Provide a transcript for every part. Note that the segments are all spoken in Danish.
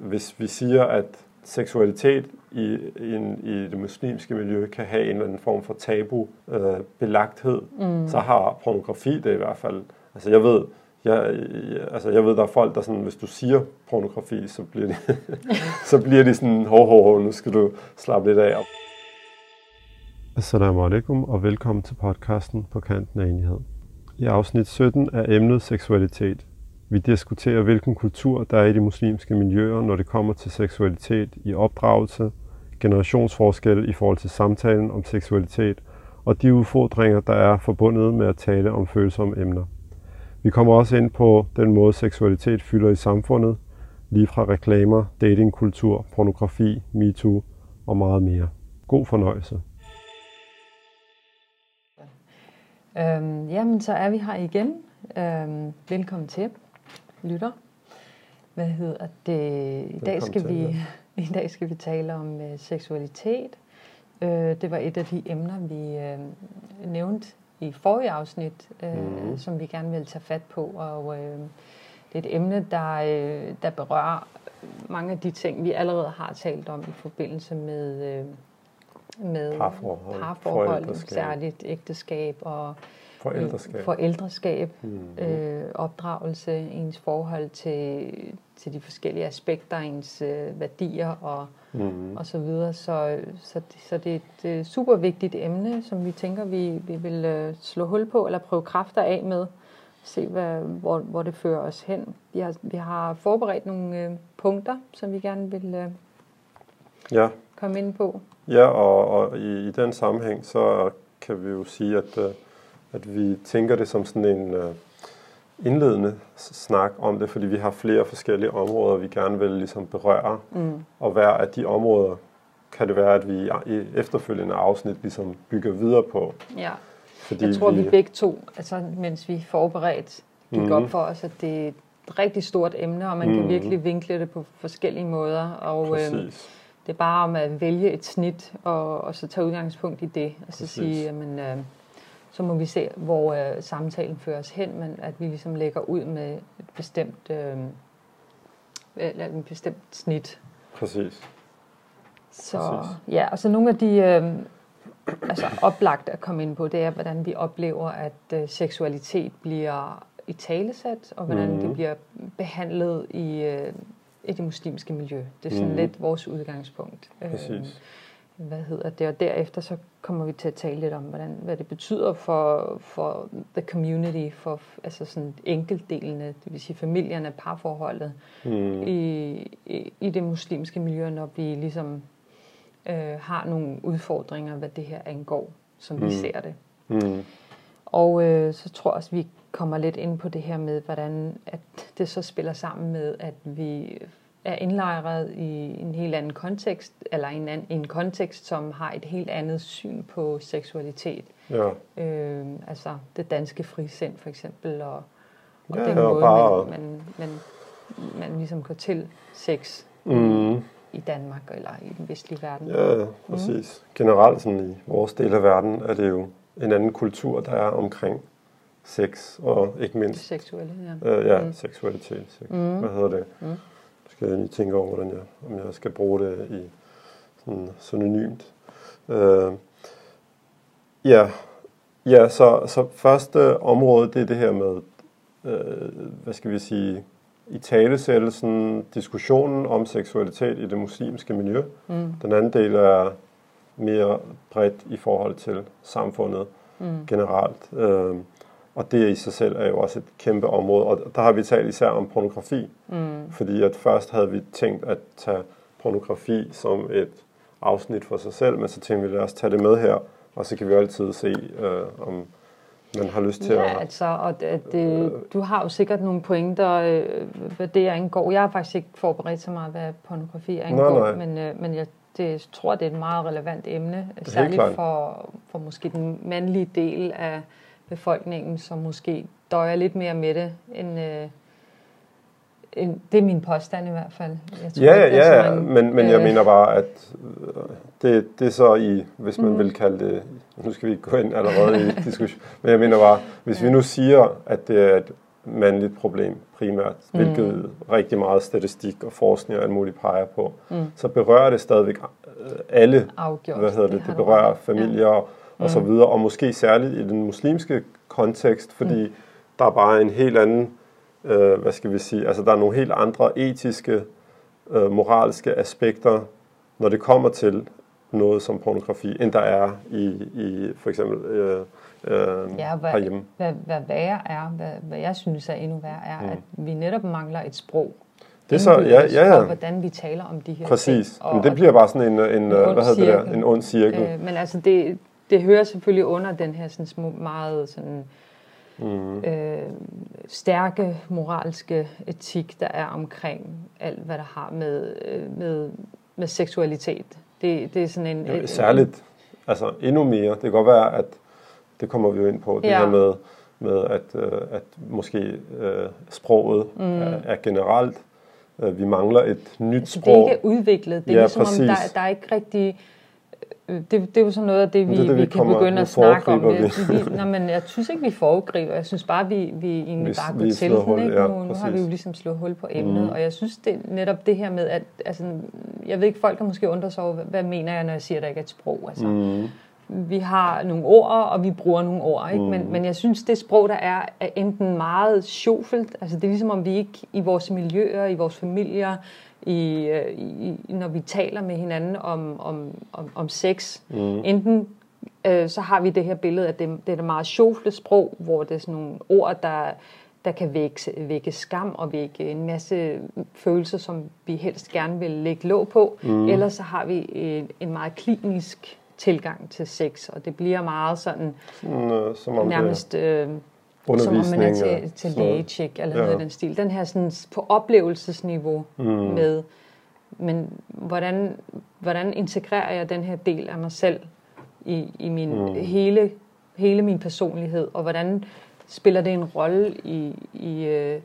hvis vi siger, at seksualitet i, i, en, i det muslimske miljø kan have en eller anden form for tabu øh, belagthed, mm. så har pornografi det i hvert fald. Altså jeg ved, jeg, altså jeg ved, der er folk, der sådan, hvis du siger pornografi, så bliver de, så bliver de sådan, hov, hov, hov, nu skal du slappe lidt af. Assalamu alaikum og velkommen til podcasten på kanten af enighed. I afsnit 17 er emnet seksualitet. Vi diskuterer, hvilken kultur der er i de muslimske miljøer, når det kommer til seksualitet i opdragelse, generationsforskelle i forhold til samtalen om seksualitet og de udfordringer, der er forbundet med at tale om følsomme emner. Vi kommer også ind på den måde, seksualitet fylder i samfundet, lige fra reklamer, datingkultur, pornografi, MeToo og meget mere. God fornøjelse. Øhm, jamen, så er vi her igen. Øhm, velkommen til lytter. Hvad hedder det? I dag skal vi i dag skal vi tale om uh, seksualitet. Uh, det var et af de emner vi uh, nævnte i forrige afsnit, uh, mm. som vi gerne vil tage fat på, og uh, det er et emne der uh, der berører mange af de ting vi allerede har talt om i forbindelse med uh, med parforhold, parforhold særligt ægteskab og Forældreskab. Forældreskab, mm. øh, opdragelse, ens forhold til, til de forskellige aspekter, ens øh, værdier og, mm. og så videre. Så, så, så det er et øh, super vigtigt emne, som vi tænker, vi, vi vil øh, slå hul på, eller prøve kræfter af med, se hvad, hvor, hvor det fører os hen. Vi har, vi har forberedt nogle øh, punkter, som vi gerne vil øh, ja. komme ind på. Ja, og, og i, i den sammenhæng, så kan vi jo sige, at... Øh, at vi tænker det som sådan en uh, indledende snak om det, fordi vi har flere forskellige områder, vi gerne vil ligesom berøre. Mm. Og hver af de områder kan det være, at vi i efterfølgende afsnit ligesom bygger videre på. Ja. Fordi jeg tror, vi, vi begge to, altså, mens vi forberedt, gik mm. op for os, at det er et rigtig stort emne, og man mm. kan virkelig vinkle det på forskellige måder. Og, øh, det er bare om at vælge et snit, og, og så tage udgangspunkt i det, og så Præcis. sige, jamen, øh, så må vi se, hvor øh, samtalen fører os hen, men at vi ligesom lægger ud med et bestemt, øh, eller en bestemt snit. Præcis. Så Præcis. ja, og så nogle af de øh, altså oplagt at komme ind på, det er, hvordan vi oplever, at øh, seksualitet bliver i talesat, og hvordan mm-hmm. det bliver behandlet i, øh, i det muslimske miljø. Det er sådan mm-hmm. lidt vores udgangspunkt. Præcis. Øh, hvad hedder det, og derefter så kommer vi til at tale lidt om, hvordan, hvad det betyder for, for the community, for altså sådan enkeltdelene, det vil sige familierne, parforholdet mm. i, i, i det muslimske miljø, når vi ligesom øh, har nogle udfordringer, hvad det her angår, som mm. vi ser det. Mm. Og øh, så tror jeg også, vi kommer lidt ind på det her med, hvordan at det så spiller sammen med, at vi er indlejret i en helt anden kontekst, eller en, anden, en kontekst, som har et helt andet syn på seksualitet. Ja. Øh, altså det danske frisind for eksempel, og, og ja, den ja, måde, bare... man, man, man, man ligesom går til sex mm. i Danmark, eller i den vestlige verden. Ja, præcis. Mm. Generelt sådan i vores del af verden er det jo en anden kultur, der er omkring sex, og ikke mindst... Seksuelle, ja. Øh, ja, mm. seksualitet. Sex. Mm. Hvad hedder det? Mm skal jeg lige tænke over, hvordan jeg, om jeg skal bruge det i sådan synonymt. Øh, ja, ja så, så første område, det er det her med, øh, hvad skal vi sige, i talesættelsen, diskussionen om seksualitet i det muslimske miljø. Mm. Den anden del er mere bredt i forhold til samfundet mm. generelt. Øh, og det i sig selv er jo også et kæmpe område. Og der har vi talt især om pornografi. Mm. Fordi at først havde vi tænkt at tage pornografi som et afsnit for sig selv, men så tænkte vi, lad os tage det med her, og så kan vi altid se, øh, om man har lyst til ja, at... Ja, altså, og det, det, du har jo sikkert nogle pointer, øh, hvad det angår. Jeg har faktisk ikke forberedt så meget, hvad pornografi angår, nej, nej. men, øh, men jeg det, tror, det er et meget relevant emne, særligt for, for måske den mandlige del af befolkningen, som måske døjer lidt mere med det, end, øh, end det er min påstand i hvert fald. Jeg tror, ja, det ja, mange, men, men øh, jeg mener bare, at øh, det, det er så i, hvis man mm. vil kalde det, nu skal vi ikke gå ind allerede i diskussion, men jeg mener bare, hvis vi nu siger, at det er et mandligt problem primært, mm. hvilket rigtig meget statistik og forskning og alt muligt peger på, mm. så berører det stadigvæk øh, alle, Afgjort. hvad hedder det, det, det berører familier ja. Og så videre, og måske særligt i den muslimske kontekst, fordi mm. der er bare en helt anden, øh, hvad skal vi sige, altså der er nogle helt andre etiske, øh, moralske aspekter, når det kommer til noget som pornografi, end der er i, i for eksempel øh, øh, ja, hvad, herhjemme. Hvad, hvad værre er, hvad, hvad jeg synes er endnu værre, er, mm. at vi netop mangler et sprog. Det er så, ja, ja, ja. For, hvordan vi taler om de her Præcis. ting. Og, Men det bliver bare sådan en, en, en hvad hedder det der, en ond cirkel. Øh, men altså, det, det hører selvfølgelig under den her sådan meget sådan, mm. øh, stærke moralske etik, der er omkring alt, hvad der har med, øh, med, med seksualitet. Det, det er sådan en... Ja, særligt, altså endnu mere. Det kan godt være, at det kommer vi jo ind på, det ja. her med, med at, øh, at måske øh, sproget mm. er, er generelt. Øh, vi mangler et nyt altså, sprog. Det er ikke udviklet. Det er ja, ligesom, præcis. om der, der er ikke rigtig... Øh, det, det er jo sådan noget af det, vi, det, det, vi, vi kan begynde at snakke om. Det. Vi, nej, men jeg synes ikke, vi foregriber. Jeg synes bare, vi, vi egentlig vi, bare går til den. Hul, ikke? Ja, nu, nu har vi jo ligesom slået hul på emnet. Mm. Og jeg synes det, netop det her med, at altså, jeg ved ikke, folk kan måske undre sig over, hvad, mener jeg, når jeg siger, at der ikke er et sprog. Altså. Mm vi har nogle ord, og vi bruger nogle ord. Ikke? Mm. Men, men jeg synes, det sprog, der er, er enten meget sjovfelt, altså det er ligesom om vi ikke i vores miljøer, i vores familier, i, øh, i, når vi taler med hinanden om, om, om, om sex, mm. enten øh, så har vi det her billede, at det, det er et meget sjovfelt sprog, hvor det er sådan nogle ord, der, der kan vække, vække skam og vække en masse følelser, som vi helst gerne vil lægge låg på. Mm. Ellers så har vi en, en meget klinisk tilgang til sex, og det bliver meget sådan, sådan som om nærmest øh, som om man er til, til lægetjek eller ja. noget i den stil. Den her sådan på oplevelsesniveau mm. med, men hvordan, hvordan integrerer jeg den her del af mig selv i, i min mm. hele, hele min personlighed, og hvordan spiller det en rolle i, i, øh,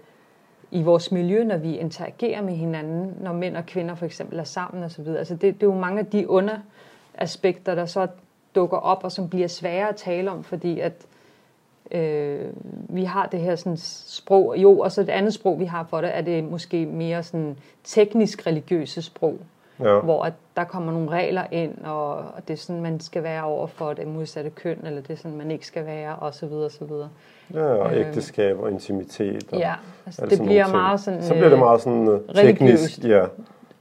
i vores miljø, når vi interagerer med hinanden, når mænd og kvinder for eksempel er sammen osv. Altså det, det er jo mange af de under aspekter, der så dukker op, og som bliver svære at tale om, fordi at øh, vi har det her sådan sprog, jo, og så et andet sprog, vi har for det, er det måske mere sådan teknisk religiøse sprog, ja. hvor at der kommer nogle regler ind, og, og det er sådan, man skal være over for det modsatte køn, eller det er sådan, man ikke skal være, og så videre, og så videre. Ja, og øhm, ægteskab og intimitet. Og ja, altså det bliver meget sådan... Så bliver det meget sådan uh, teknisk, ja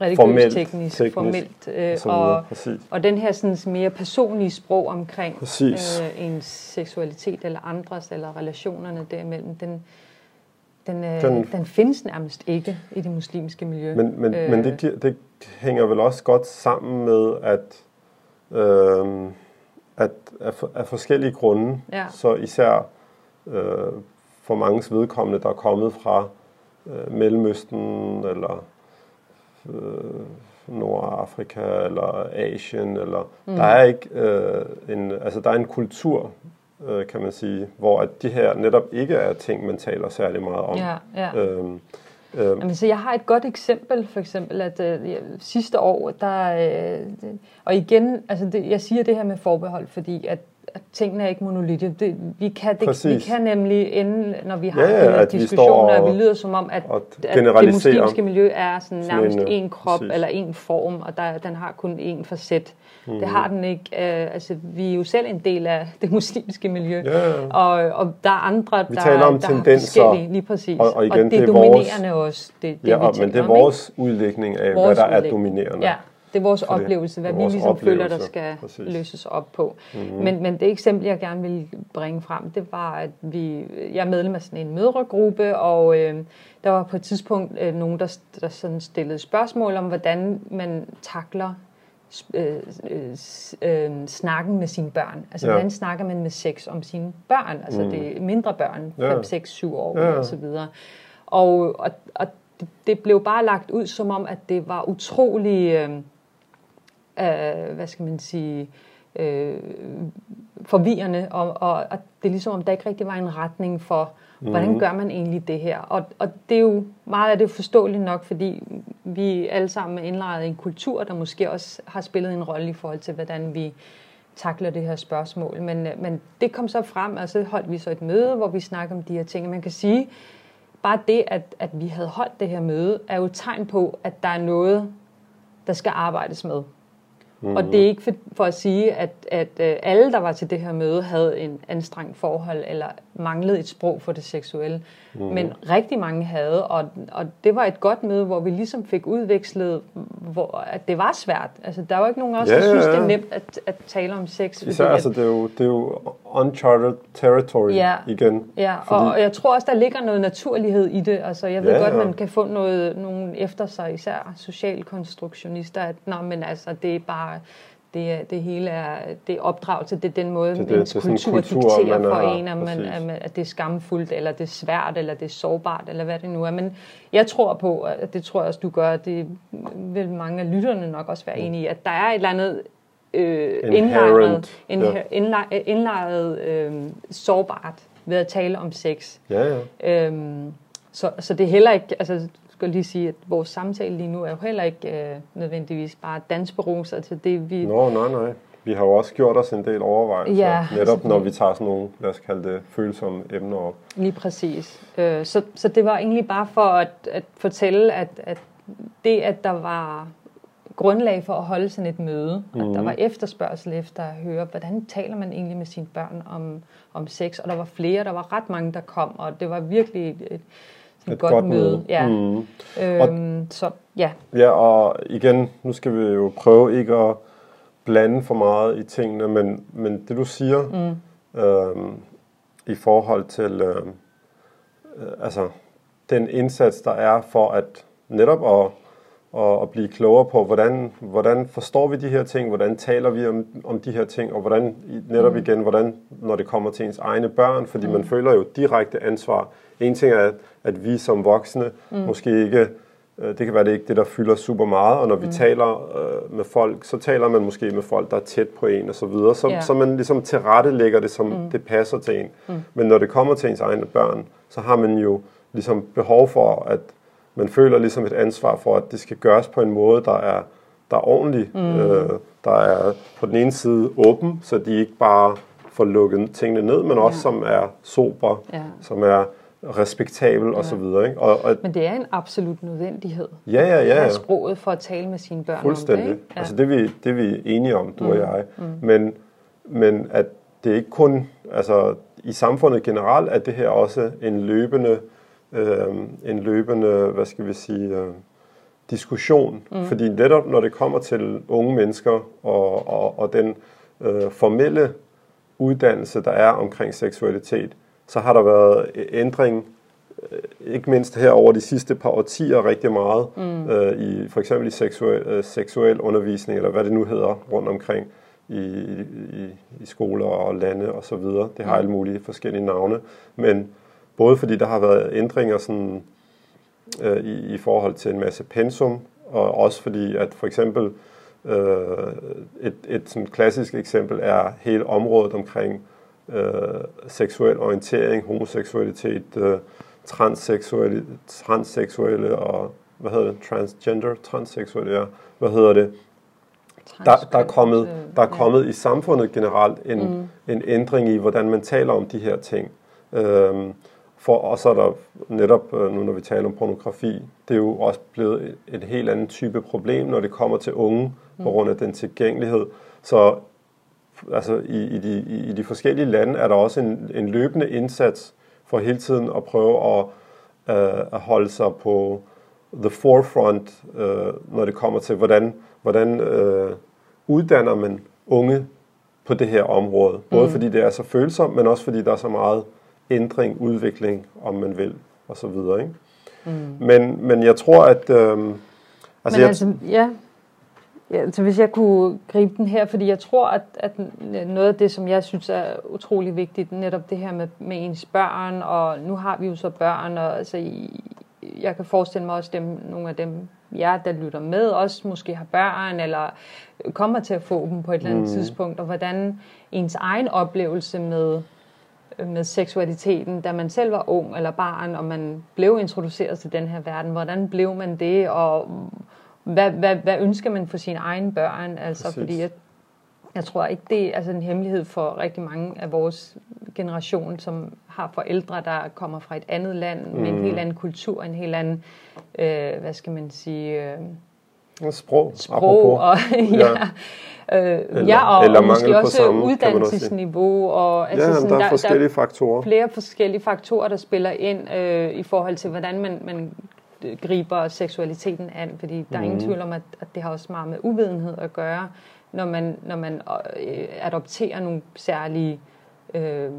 religiøst, teknisk, formelt. Øh, og, og den her sådan, mere personlige sprog omkring øh, ens seksualitet eller andres, eller relationerne derimellem, den, den, øh, den, den findes nærmest ikke i det muslimske miljø. Men, men, øh, men det, det hænger vel også godt sammen med, at, øh, at af, af forskellige grunde, ja. så især øh, for mange vedkommende, der er kommet fra øh, Mellemøsten eller øh, Nordafrika eller Asien eller mm. der er ikke øh, en altså der er en kultur øh, kan man sige, hvor at de her netop ikke er ting man taler særlig meget om. Ja, ja. Øhm, øhm. Jamen, så jeg har et godt eksempel, for eksempel, at øh, sidste år, der, øh, og igen, altså det, jeg siger det her med forbehold, fordi at at tingene er ikke monolitiske. Det, vi, kan, det, vi kan nemlig ende, når vi har ja, ja, diskussioner, og vi lyder som om, at, at det muslimske miljø er sådan nærmest en krop præcis. eller en form, og der, den har kun en facet. Mm. Det har den ikke. Uh, altså, vi er jo selv en del af det muslimske miljø, ja. og, og der er andre, vi der, taler om der tendenser, forskellige, lige præcis. Og, og, igen, og det, det er dominerende vores, også. Det, det, ja, vi men det er vores udlægning af, vores hvad der udlægning. er dominerende. Ja. Det er vores oplevelse, hvad vi ligesom føler, der skal Præcis. løses op på. Mm-hmm. Men, men det eksempel, jeg gerne vil bringe frem, det var, at vi, jeg er medlem af sådan en mødregruppe, og øh, der var på et tidspunkt øh, nogen, der, der sådan stillede spørgsmål om, hvordan man takler øh, øh, øh, snakken med sine børn. Altså, ja. hvordan snakker man med sex om sine børn? Altså, mm. det er mindre børn, 5, ja. 6, 7 år ja. og så videre. Og, og, og det, det blev bare lagt ud som om, at det var utrolig... Øh, øh, hvad skal man sige, øh, forvirrende, og, og, og det er ligesom, om der ikke rigtig var en retning for, hvordan gør man egentlig det her? Og, og det er jo meget af det forståeligt nok, fordi vi alle sammen er indlejret i en kultur, der måske også har spillet en rolle i forhold til, hvordan vi takler det her spørgsmål. Men, men det kom så frem, og så holdt vi så et møde, hvor vi snakker om de her ting. Man kan sige, bare det, at, at vi havde holdt det her møde, er jo et tegn på, at der er noget, der skal arbejdes med. Mm. Og det er ikke for, for at sige, at, at øh, alle, der var til det her møde, havde en anstrengt forhold eller manglede et sprog for det seksuelle. Mm. Men rigtig mange havde, og, og det var et godt møde, hvor vi ligesom fik udvekslet, hvor, at det var svært. Altså, der var ikke nogen af os, ja, der synes, ja, ja. det er nemt at, at tale om sex. Især, fordi, altså, det, er jo, det er jo uncharted territory ja, igen. Ja, fordi... og jeg tror også, der ligger noget naturlighed i det. Altså, jeg ved ja, godt, ja. man kan få noget, nogen efter sig, især socialkonstruktionister, at Nå, men altså, det er bare det, det hele er, det er opdragelse, det er den måde, det, det, ens det kultur, kultur dikterer for en, at, man, at det er skamfuldt, eller det er svært, eller det er sårbart, eller hvad det nu er. Men jeg tror på, at det tror jeg også, du gør, det vil mange af lytterne nok også være mm. enige i, at der er et eller andet øh, indlejret, indlejret, indlejret øh, sårbart ved at tale om sex. Ja, ja. Øhm, så, så det er heller ikke, altså skal lige sige, at vores samtale lige nu er jo heller ikke øh, nødvendigvis bare dansberuser til det, vi... Nå, nej, nej. Vi har jo også gjort os en del overvejelser, ja, netop altså, når vi tager sådan nogle, lad os kalde det, følsomme emner op. Lige præcis. Øh, så, så det var egentlig bare for at, at fortælle, at, at det, at der var grundlag for at holde sådan et møde, mm. at der mhm. var efterspørgsel efter at høre, hvordan taler man egentlig med sine børn om, om sex, og der var flere, der var ret mange, der kom, og det var virkelig et, et et godt, godt møde. møde. Ja. Mm. Øhm, og, så, ja. ja, og igen, nu skal vi jo prøve ikke at blande for meget i tingene, men, men det du siger mm. øhm, i forhold til øhm, øh, altså, den indsats, der er for at netop at, at, at blive klogere på, hvordan, hvordan forstår vi de her ting, hvordan taler vi om, om de her ting, og hvordan netop mm. igen, hvordan når det kommer til ens egne børn, fordi mm. man føler jo direkte ansvar en ting er, at vi som voksne mm. måske ikke, øh, det kan være det ikke det, der fylder super meget, og når vi mm. taler øh, med folk, så taler man måske med folk, der er tæt på en og så videre, så, yeah. så man ligesom tilrettelægger det, som mm. det passer til en. Mm. Men når det kommer til ens egne børn, så har man jo ligesom behov for, at man føler ligesom et ansvar for, at det skal gøres på en måde, der er, der er ordentlig, mm. øh, der er på den ene side åben, så de ikke bare får lukket tingene ned, men også ja. som er sober, ja. som er respektabel ja. og så videre. Ikke? Og, og, Men det er en absolut nødvendighed. Ja, ja, ja. At sproget for at tale med sine børn Fuldstændig. om det. Ja. Altså det er, vi, det er vi enige om, du mm. og jeg. Mm. Men, men at det er ikke kun, altså i samfundet generelt, at det her også en løbende, øh, en løbende, hvad skal vi sige, øh, diskussion. Mm. Fordi netop når det kommer til unge mennesker og, og, og den øh, formelle uddannelse, der er omkring seksualitet, så har der været ændring, øh, ikke mindst her over de sidste par årtier rigtig meget, mm. øh, i for eksempel i seksuel, øh, seksuel undervisning, eller hvad det nu hedder, rundt omkring i, i, i skoler og lande og så videre. Det har mm. alle mulige forskellige navne, men både fordi der har været ændringer sådan, øh, i, i forhold til en masse pensum, og også fordi at for eksempel øh, et, et sådan klassisk eksempel er hele området omkring øh, seksuel orientering, homoseksualitet, øh, transseksuelle, transseksuelle og hvad hedder det, transgender, transseksuelle, ja, hvad hedder det, der, der er kommet, der er kommet i samfundet generelt en, mm. en ændring i, hvordan man taler om de her ting. Øhm, for, og så er der netop, øh, nu når vi taler om pornografi, det er jo også blevet et helt andet type problem, når det kommer til unge, mm. på grund af den tilgængelighed. Så altså i, i, de, i de forskellige lande er der også en, en løbende indsats for hele tiden at prøve at, uh, at holde sig på the forefront, uh, når det kommer til, hvordan, hvordan uh, uddanner man unge på det her område. Både mm. fordi det er så følsomt, men også fordi der er så meget ændring, udvikling, om man vil, og så videre. Ikke? Mm. Men, men jeg tror, at... Øh, altså, men altså, ja, Ja, altså hvis jeg kunne gribe den her, fordi jeg tror, at, at noget af det, som jeg synes er utrolig vigtigt, netop det her med, med ens børn, og nu har vi jo så børn, og altså, jeg kan forestille mig også dem, nogle af dem, jer, der lytter med, også måske har børn, eller kommer til at få dem på et eller andet mm. tidspunkt, og hvordan ens egen oplevelse med, med seksualiteten, da man selv var ung eller barn, og man blev introduceret til den her verden, hvordan blev man det, og hvad, hvad, hvad ønsker man for sine egne børn? Altså, Præcis. fordi jeg, jeg tror ikke, det er altså en hemmelighed for rigtig mange af vores generation, som har forældre, der kommer fra et andet land, mm. med en helt anden kultur, en helt anden, øh, hvad skal man sige... Øh, sprog, sprog og, ja, Øh, eller, ja, og, eller og måske også samme, uddannelsesniveau. Og, altså ja, sådan, der er der, forskellige der faktorer. flere forskellige faktorer, der spiller ind øh, i forhold til, hvordan man, man griber seksualiteten an. Fordi der er ingen mhm. tvivl om, at, at det har også meget med uvidenhed at gøre, når man, når man øh, adopterer nogle særlige øh,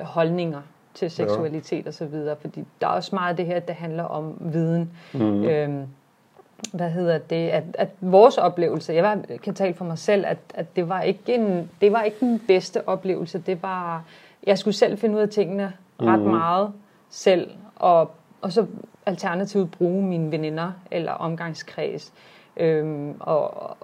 holdninger til seksualitet ja. osv. Fordi der er også meget af det her, der handler om viden. Mm. Øh, hvad hedder det, at, at vores oplevelse, jeg kan tale for mig selv, at, at det, var ikke en, det var ikke den bedste oplevelse. Det var, jeg skulle selv finde ud af tingene ret mm. meget selv, og, og så alternativt bruge mine veninder eller omgangskreds. Øhm, og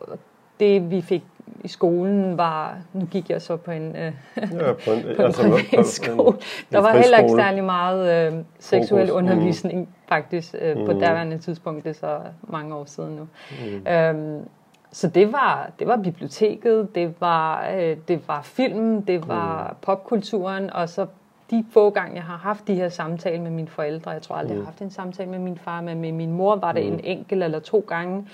det vi fik i skolen var, nu gik jeg så på en, øh, ja, på en, på en altså, privatskole. Der var heller ikke særlig meget øh, seksuel Fokus. undervisning mm. faktisk øh, mm. på daværende tidspunkt. Det er så mange år siden nu. Mm. Øhm, så det var, det var biblioteket, det var, øh, det var film, det var mm. popkulturen, og så de få gange, jeg har haft de her samtaler med mine forældre, jeg tror aldrig, mm. jeg har haft en samtale med min far, men med min mor var det mm. en enkelt eller to gange,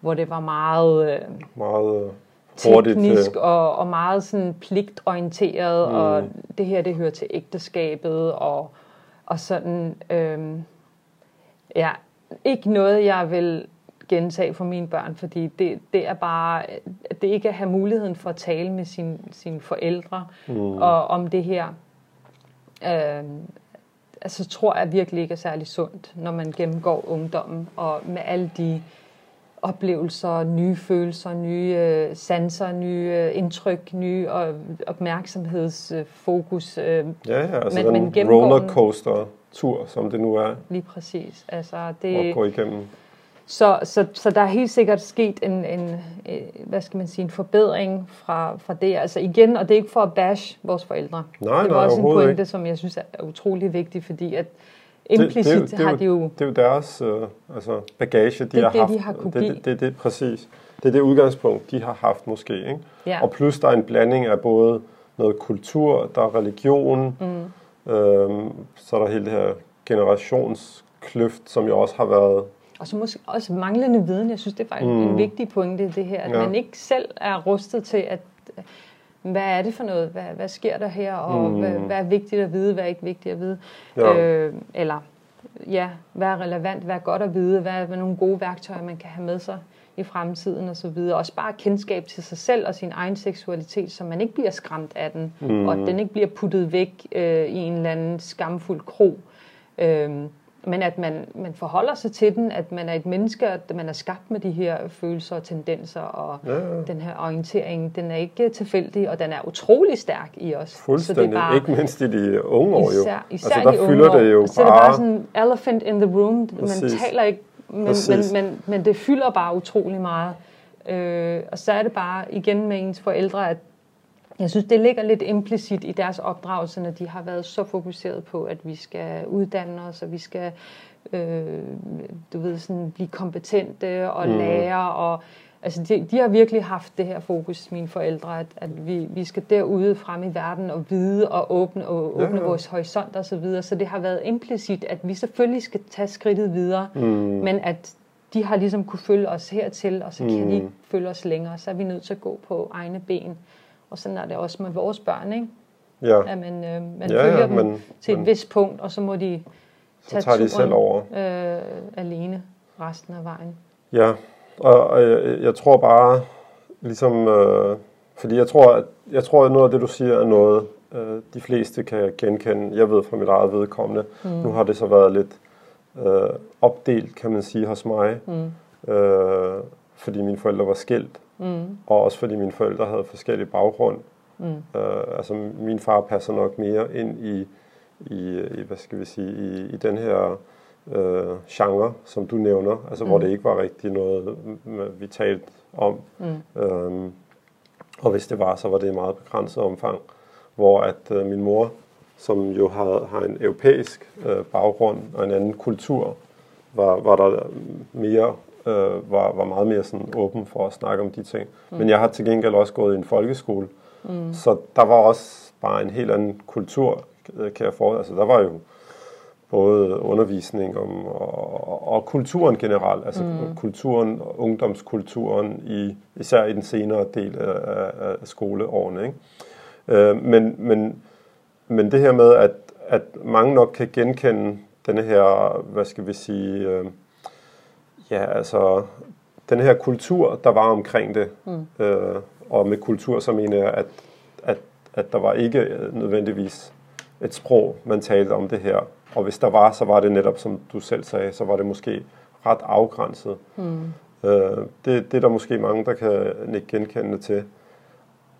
hvor det var meget, øh, meget øh, teknisk øh. og, og meget sådan pligtorienteret, mm. og det her, det hører til ægteskabet, og, og sådan, øh, ja, ikke noget, jeg vil gentage for mine børn, fordi det, det er bare, det ikke at have muligheden for at tale med sine sin forældre mm. og om det her, øh, altså tror jeg virkelig ikke er særlig sundt, når man gennemgår ungdommen, og med alle de oplevelser, nye følelser, nye øh, sanser, nye øh, indtryk, nye og opmærksomhedsfokus. Øh, ja, ja, altså men, den rollercoaster tur, som det nu er. Lige præcis. Altså, det, at gå igennem. Så, så, så der er helt sikkert sket en, en, en hvad skal man sige, en forbedring fra, fra det. Altså igen, og det er ikke for at bash vores forældre. Nej, det var nej, også en pointe, ikke. som jeg synes er utrolig vigtig, fordi at implicit det, det, det, har de jo... Det er jo deres øh, altså bagage, de det har det, haft. De har det, det, det, det, præcis. Det er det udgangspunkt, de har haft måske. Ikke? Ja. Og plus der er en blanding af både noget kultur, der er religion, mm. øhm, så er der hele det her generationskløft, som jo også har været og så måske også manglende viden. Jeg synes, det er faktisk mm. en vigtig pointe, det her. At ja. man ikke selv er rustet til, at hvad er det for noget? Hvad, hvad sker der her? Og mm. hvad, hvad er vigtigt at vide? Hvad er ikke vigtigt at vide? Ja. Øh, eller ja, hvad er relevant? Hvad er godt at vide? Hvad er, hvad er nogle gode værktøjer, man kan have med sig i fremtiden og så videre. Også bare kendskab til sig selv og sin egen seksualitet, så man ikke bliver skræmt af den, mm. og at den ikke bliver puttet væk øh, i en eller anden skamfuld krog. Øh, men at man, man forholder sig til den, at man er et menneske, at man er skabt med de her følelser og tendenser, og ja, ja. den her orientering, den er ikke tilfældig, og den er utrolig stærk i os. Fuldstændig, så det er bare, ikke mindst i de unge år jo. Især, især altså, der de fylder det jo bare... Så det er bare sådan elephant in the room, Præcis. man taler ikke, men, men, men, men det fylder bare utrolig meget. Øh, og så er det bare igen med ens forældre, at jeg synes, det ligger lidt implicit i deres opdragelse, når de har været så fokuseret på, at vi skal uddanne os, og vi skal øh, du ved, sådan, blive kompetente og mm. lære. Og, altså, de, de har virkelig haft det her fokus, mine forældre, at, at vi, vi skal derude frem i verden og vide og åbne, og åbne ja, ja. vores horisont og så videre. Så det har været implicit, at vi selvfølgelig skal tage skridtet videre, mm. men at de har ligesom kunne følge os hertil, og så kan mm. de ikke følge os længere. Så er vi nødt til at gå på egne ben. Og sådan er det også med vores børn, ikke? Ja. At man, øh, man ja, følger ja, dem men, til et men, vist punkt, og så må de tage så tager turen, de selv over. Øh, alene resten af vejen. Ja, og, og jeg, jeg tror bare, ligesom, øh, fordi jeg tror, at, jeg tror, at noget af det, du siger, er noget, øh, de fleste kan genkende. Jeg ved fra mit eget vedkommende. Mm. Nu har det så været lidt øh, opdelt, kan man sige, hos mig. Mm. Øh, fordi mine forældre var skilt. Mm. Og også fordi mine forældre havde forskellige baggrund. Mm. Øh, altså min far passer nok mere ind i, i, i hvad skal vi sige, i, i den her øh, genre, som du nævner, altså mm. hvor det ikke var rigtig noget, vi talte om. Mm. Øhm, og hvis det var, så var det i meget begrænset omfang, hvor at øh, min mor, som jo har, har en europæisk øh, baggrund og en anden kultur, var, var der mere øh, var, var meget mere sådan åben for at snakke om de ting. Mm. Men jeg har til gengæld også gået i en folkeskole, mm. så der var også bare en helt anden kultur, kan jeg for. Altså der var jo både undervisning om, og, og kulturen generelt, altså mm. kulturen, ungdomskulturen, i, især i den senere del af, af skoleårene. Ikke? Øh, men, men, men det her med, at, at mange nok kan genkende denne her, hvad skal vi sige, øh, ja, altså, den her kultur, der var omkring det, mm. øh, og med kultur, så mener jeg, at, at, at der var ikke nødvendigvis et sprog, man talte om det her. Og hvis der var, så var det netop, som du selv sagde, så var det måske ret afgrænset. Mm. Øh, det, det er der måske mange, der kan ikke genkende til.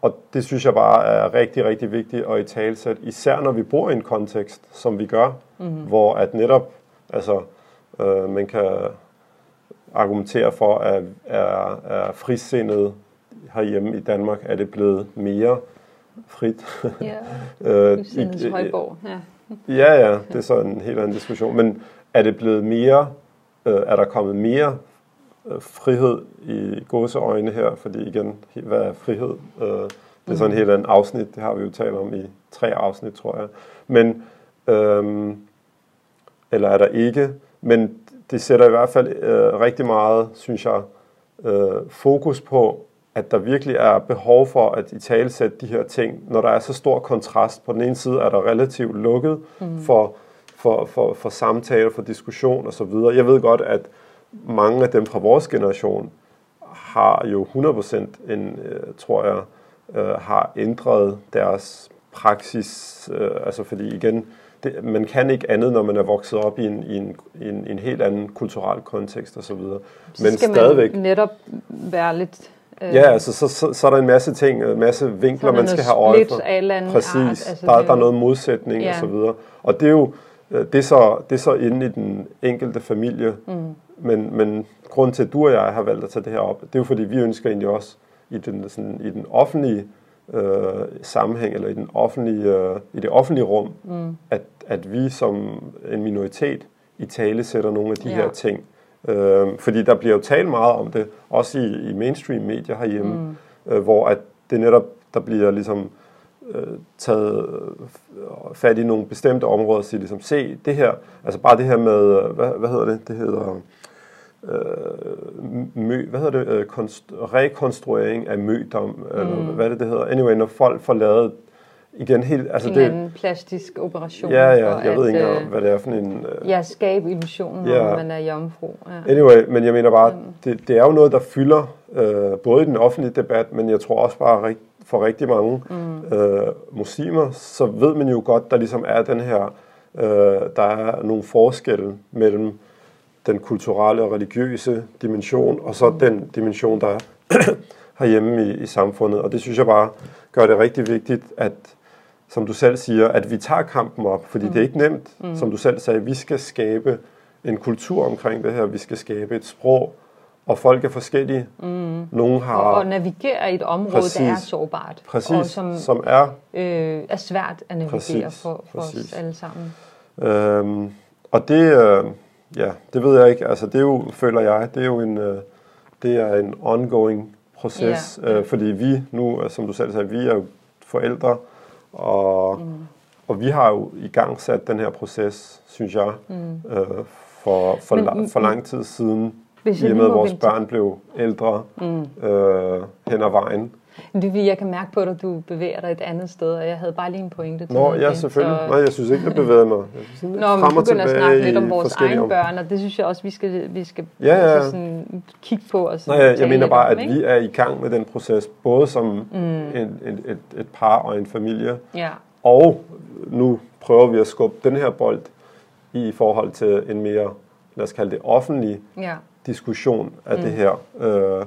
Og det synes jeg bare er rigtig, rigtig vigtigt at i talsæt, især når vi bor i en kontekst, som vi gør, mm. hvor at netop, altså, øh, man kan argumentere for, at er, er frisindet herhjemme i Danmark, er det blevet mere frit. Ja, øh, højborg, ja. ja, ja, det er så en helt anden diskussion. Men er det blevet mere, øh, er der kommet mere øh, frihed i gåseøjne her? Fordi igen, hvad er frihed? Øh, det er sådan en helt anden afsnit, det har vi jo talt om i tre afsnit, tror jeg. Men, øh, eller er der ikke? Men det sætter i hvert fald øh, rigtig meget, synes jeg, øh, fokus på, at der virkelig er behov for at i talesætte de her ting, når der er så stor kontrast. På den ene side er der relativt lukket mm. for, for, for, for samtale, for diskussion osv. Jeg ved godt, at mange af dem fra vores generation har jo 100% en, øh, tror jeg, øh, har ændret deres praksis. Øh, altså fordi igen, det, man kan ikke andet, når man er vokset op i en, i en, i en, en helt anden kulturel kontekst osv. Men skal stadigvæk, man netop være lidt Øh, ja, altså så, så, så er der en masse ting, en masse vinkler, man skal have øje for. Præcis, art, altså der, det der er noget modsætning ja. og så videre. Og det er jo øh, det er så, det er så inde i den enkelte familie. Mm. Men, men grunden til, at du og jeg har valgt at tage det her op, det er jo fordi, vi ønsker egentlig også i den, sådan, i den offentlige øh, sammenhæng, eller i, den offentlige, øh, i det offentlige rum, mm. at, at vi som en minoritet i tale sætter nogle af de ja. her ting. Øh, fordi der bliver jo talt meget om det, også i, i mainstream medier herhjemme, mm. øh, hvor at det netop, der bliver ligesom øh, taget øh, fat i nogle bestemte områder og siger ligesom, se det her, altså bare det her med, øh, hvad, hvad hedder det, det hedder øh, mø, hvad hedder det, øh, konst, rekonstruering af mødom, mm. eller hvad det, det hedder. Anyway, når folk får lavet igen helt... Altså en det, anden plastisk operation. Ja, ja, jeg ved ikke engang, hvad det er for en... Uh, ja, skabe illusionen, ja. når man er jomfru. Ja. Anyway, men jeg mener bare, mm. det, det er jo noget, der fylder uh, både i den offentlige debat, men jeg tror også bare for rigtig mange mm. uh, muslimer, så ved man jo godt, der ligesom er den her... Uh, der er nogle forskelle mellem den kulturelle og religiøse dimension, og så den dimension, der er herhjemme i, i samfundet. Og det synes jeg bare gør det rigtig vigtigt, at som du selv siger, at vi tager kampen op, fordi mm. det er ikke nemt, mm. som du selv sagde, vi skal skabe en kultur omkring det her, vi skal skabe et sprog, og folk er forskellige. Mm. Nogle har... Og, og navigere i et område, præcis, der er sårbart. Præcis, og som, som er... Øh, er svært at navigere præcis, for, for præcis. os alle sammen. Øhm, og det, øh, ja, det ved jeg ikke, altså det er jo, føler jeg, det er jo en, øh, det er en ongoing proces, ja. øh, fordi vi nu, som du selv sagde, vi er jo forældre, og, mm. og vi har jo i gang sat den her proces, synes jeg, mm. øh, for, for, Men, la- for lang tid siden, i og med at vores børn blev ældre mm. øh, hen ad vejen. Det jeg kan mærke på dig, at du bevæger dig et andet sted, og jeg havde bare lige en pointe til Nå, ja, selvfølgelig. Så... Nej, jeg synes ikke, jeg bevæger mig. Jeg Nå, men vi begynder at snakke lidt om vores egne børn, og det synes jeg også, vi skal, vi skal ja, ja. Altså sådan, kigge på. Og Nej, jeg, jeg mener bare, om, at vi er i gang med den proces, både som mm. en, en, et, et par og en familie, ja. og nu prøver vi at skubbe den her bold i forhold til en mere, lad os kalde det offentlig ja. diskussion af mm. det her. Øh,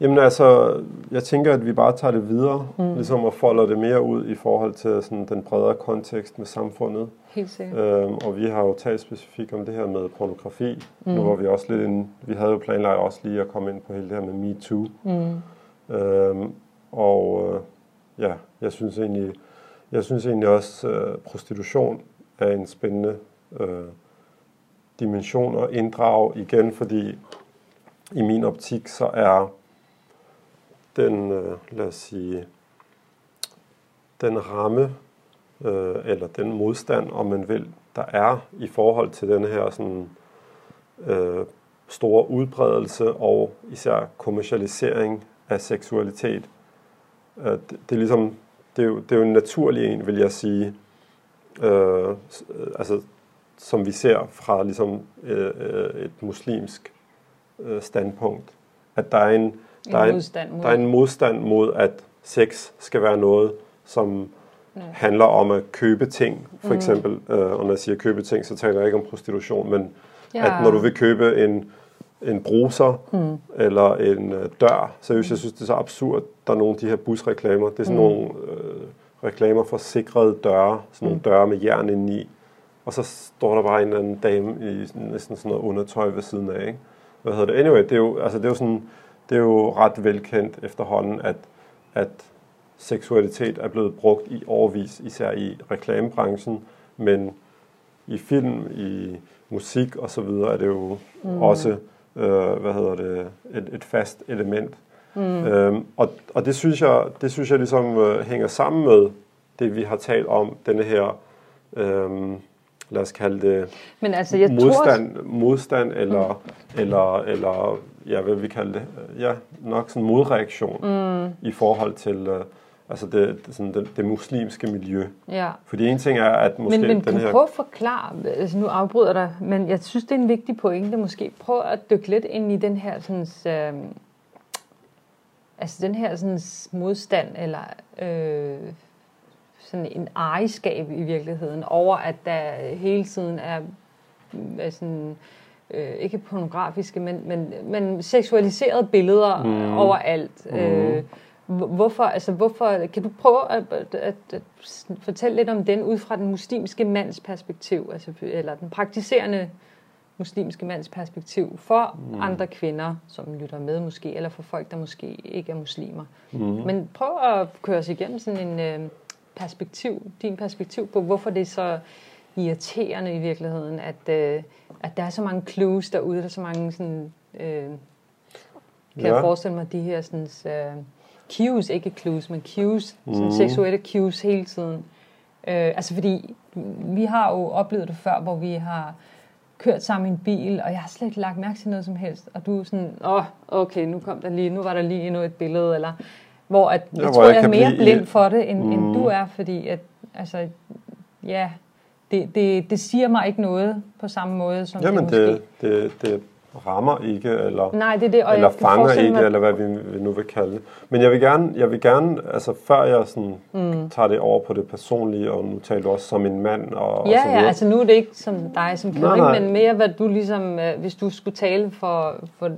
Jamen altså, jeg tænker, at vi bare tager det videre, mm. ligesom og folder det mere ud i forhold til sådan, den bredere kontekst med samfundet. Helt sikkert. Øhm, og vi har jo talt specifikt om det her med pornografi. Mm. Nu var vi også lidt inde, vi havde jo planlagt også lige at komme ind på hele det her med MeToo. Mm. Øhm, og øh, ja, jeg synes egentlig, jeg synes egentlig også, øh, prostitution er en spændende øh, dimension at inddrage igen, fordi i min optik så er den, øh, lad os sige, den ramme, øh, eller den modstand, om man vil, der er i forhold til den her sådan, øh, store udbredelse og især kommercialisering af seksualitet. Øh, det, det, er ligesom, det, er jo, det er jo en naturlig en, vil jeg sige, øh, øh altså, som vi ser fra ligesom, øh, øh, et muslimsk øh, standpunkt. At der er en, der, er en, der er en modstand mod, at sex skal være noget, som ja. handler om at købe ting, for mm. eksempel. Øh, og når jeg siger købe ting, så taler jeg ikke om prostitution, men ja. at når du vil købe en, en bruser mm. eller en øh, dør, så jeg synes, det er så absurd, der er nogle af de her busreklamer. Det er sådan mm. nogle øh, reklamer for sikrede døre, sådan nogle mm. døre med jern indeni. Og så står der bare en eller anden dame i næsten sådan noget undertøj ved siden af, ikke? Hvad hedder det? Anyway, det er jo, altså det er jo sådan, det er jo ret velkendt efterhånden, at, at seksualitet er blevet brugt i overvis, især i reklamebranchen, men i film, i musik og så videre er det jo mm. også, øh, hvad hedder det, et, et fast element. Mm. Øhm, og, og det synes jeg, det synes jeg ligesom øh, hænger sammen med det, vi har talt om, denne her, øh, lad os kalde det, Men altså, jeg modstand, tror... modstand eller, mm. eller, eller, ja, hvad vi kalde det, ja, nok sådan modreaktion mm. i forhold til, øh, altså det, sådan det, det muslimske miljø. Ja. Fordi en ting er, at måske men, men den her... prøv at forklare, altså nu afbryder dig, men jeg synes, det er en vigtig pointe måske. Prøv at dykke lidt ind i den her sådan, øh, altså den her sådan modstand, eller øh, sådan en ejerskab i virkeligheden, over at der hele tiden er, er sådan, øh, ikke pornografiske, men, men, men seksualiserede billeder mm. overalt. Mm. Øh, Hvorfor, altså hvorfor, kan du prøve at, at, at, at fortælle lidt om den ud fra den muslimske mands perspektiv, altså, eller den praktiserende muslimske mands perspektiv for mm. andre kvinder, som lytter med måske, eller for folk, der måske ikke er muslimer. Mm. Men prøv at køre os igennem sådan en øh, perspektiv, din perspektiv på, hvorfor det er så irriterende i virkeligheden, at, øh, at der er så mange clues derude, der er så mange sådan, øh, kan ja. jeg forestille mig, de her sådan, øh, cues, ikke clues, men cues, mm. sådan seksuelle cues hele tiden. Øh, altså fordi, vi har jo oplevet det før, hvor vi har kørt sammen i en bil, og jeg har slet ikke lagt mærke til noget som helst, og du er sådan, åh, oh, okay, nu kom der lige, nu var der lige endnu et billede, eller hvor at, jeg, ja, tror, jeg, jeg er mere blive... blind for det, end, mm. end du er, fordi at, altså, ja, det, det, det siger mig ikke noget på samme måde, som Jamen, det måske... Det, det, det rammer ikke, eller, Nej, det er det, og eller fanger ikke, mig... eller hvad vi, nu vil kalde det. Men jeg vil gerne, jeg vil gerne altså før jeg sådan, mm. tager det over på det personlige, og nu taler du også som en mand, og, ja, og så videre. Ja, altså nu er det ikke som dig som kvinde, men mere hvad du ligesom, øh, hvis du skulle tale for, for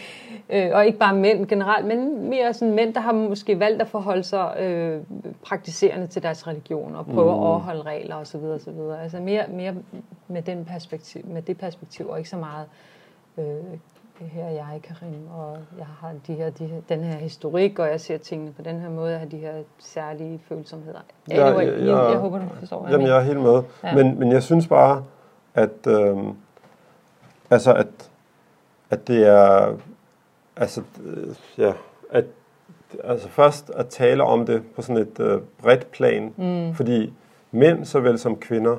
og ikke bare mænd generelt, men mere sådan mænd, der har måske valgt at forholde sig øh, praktiserende til deres religion og prøve mm. at overholde regler osv. videre. Altså mere, mere med, den perspektiv, med det perspektiv, og ikke så meget øh, her er jeg, Karim, og jeg har de her, de her, den her historik, og jeg ser tingene på den her måde, jeg har de her særlige følsomheder. Anyway, ja, ja, ja, jeg, jeg håber, du forstår, hvad Jamen, jeg er helt med. Ja. Men, men jeg synes bare, at, øh, altså at, at det er, altså, øh, ja, at, altså først at tale om det på sådan et øh, bredt plan, mm. fordi mænd såvel som kvinder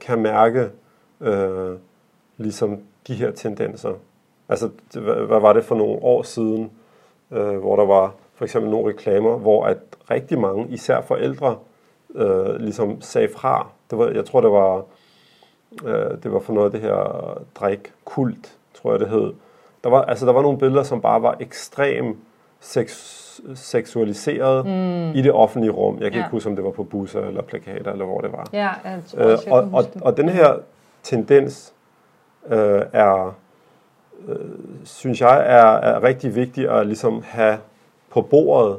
kan mærke øh, ligesom de her tendenser. Altså, hvad var det for nogle år siden, øh, hvor der var for eksempel nogle reklamer, hvor at rigtig mange, især forældre, øh, ligesom sagde fra. Det var, jeg tror, det var, øh, det var for noget af det her drik kult, tror jeg det hed. Der var, altså, der var nogle billeder, som bare var ekstrem sex, seksualiseret mm. i det offentlige rum. Jeg kan ja. ikke huske, om det var på busser eller plakater, eller hvor det var. Ja, jeg tror, øh, og, og, og den her tendens øh, er, øh, synes jeg, er, er rigtig vigtig at ligesom have på bordet,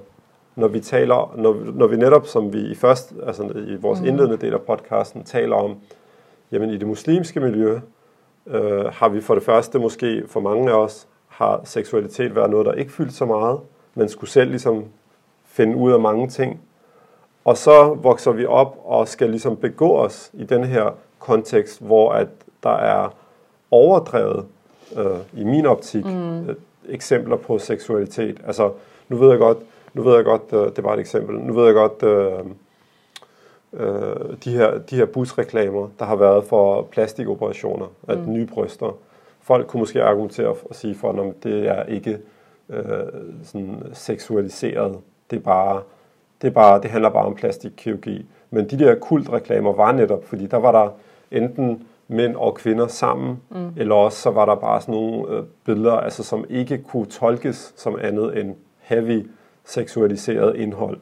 når vi taler, når, når vi netop, som vi i først, altså i vores mm. indledende del af podcasten, taler om, jamen i det muslimske miljø, øh, har vi for det første måske for mange af os, har seksualitet været noget, der ikke fyldt så meget, men skulle selv ligesom finde ud af mange ting. Og så vokser vi op og skal ligesom begå os i den her kontekst, hvor at der er overdrevet, øh, i min optik, mm. øh, eksempler på seksualitet. Altså, nu ved jeg godt, nu ved jeg godt, øh, det var et eksempel, nu ved jeg godt, øh, øh, de, her, de her busreklamer, der har været for plastikoperationer, at mm. nye bryster. Folk kunne måske argumentere og sige for, at det er ikke øh, sådan seksualiseret. Det er bare, det er bare, det handler bare om plastikkirurgi. Men de der kultreklamer var netop, fordi der var der enten mænd og kvinder sammen, mm. eller også så var der bare sådan nogle øh, billeder, altså, som ikke kunne tolkes som andet end heavy seksualiseret indhold.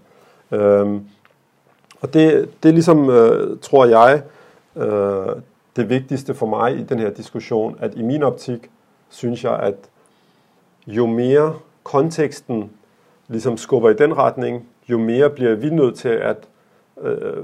Øhm, og det, det er ligesom, øh, tror jeg, øh, det vigtigste for mig i den her diskussion, at i min optik synes jeg, at jo mere konteksten ligesom skubber i den retning, jo mere bliver vi nødt til at, øh,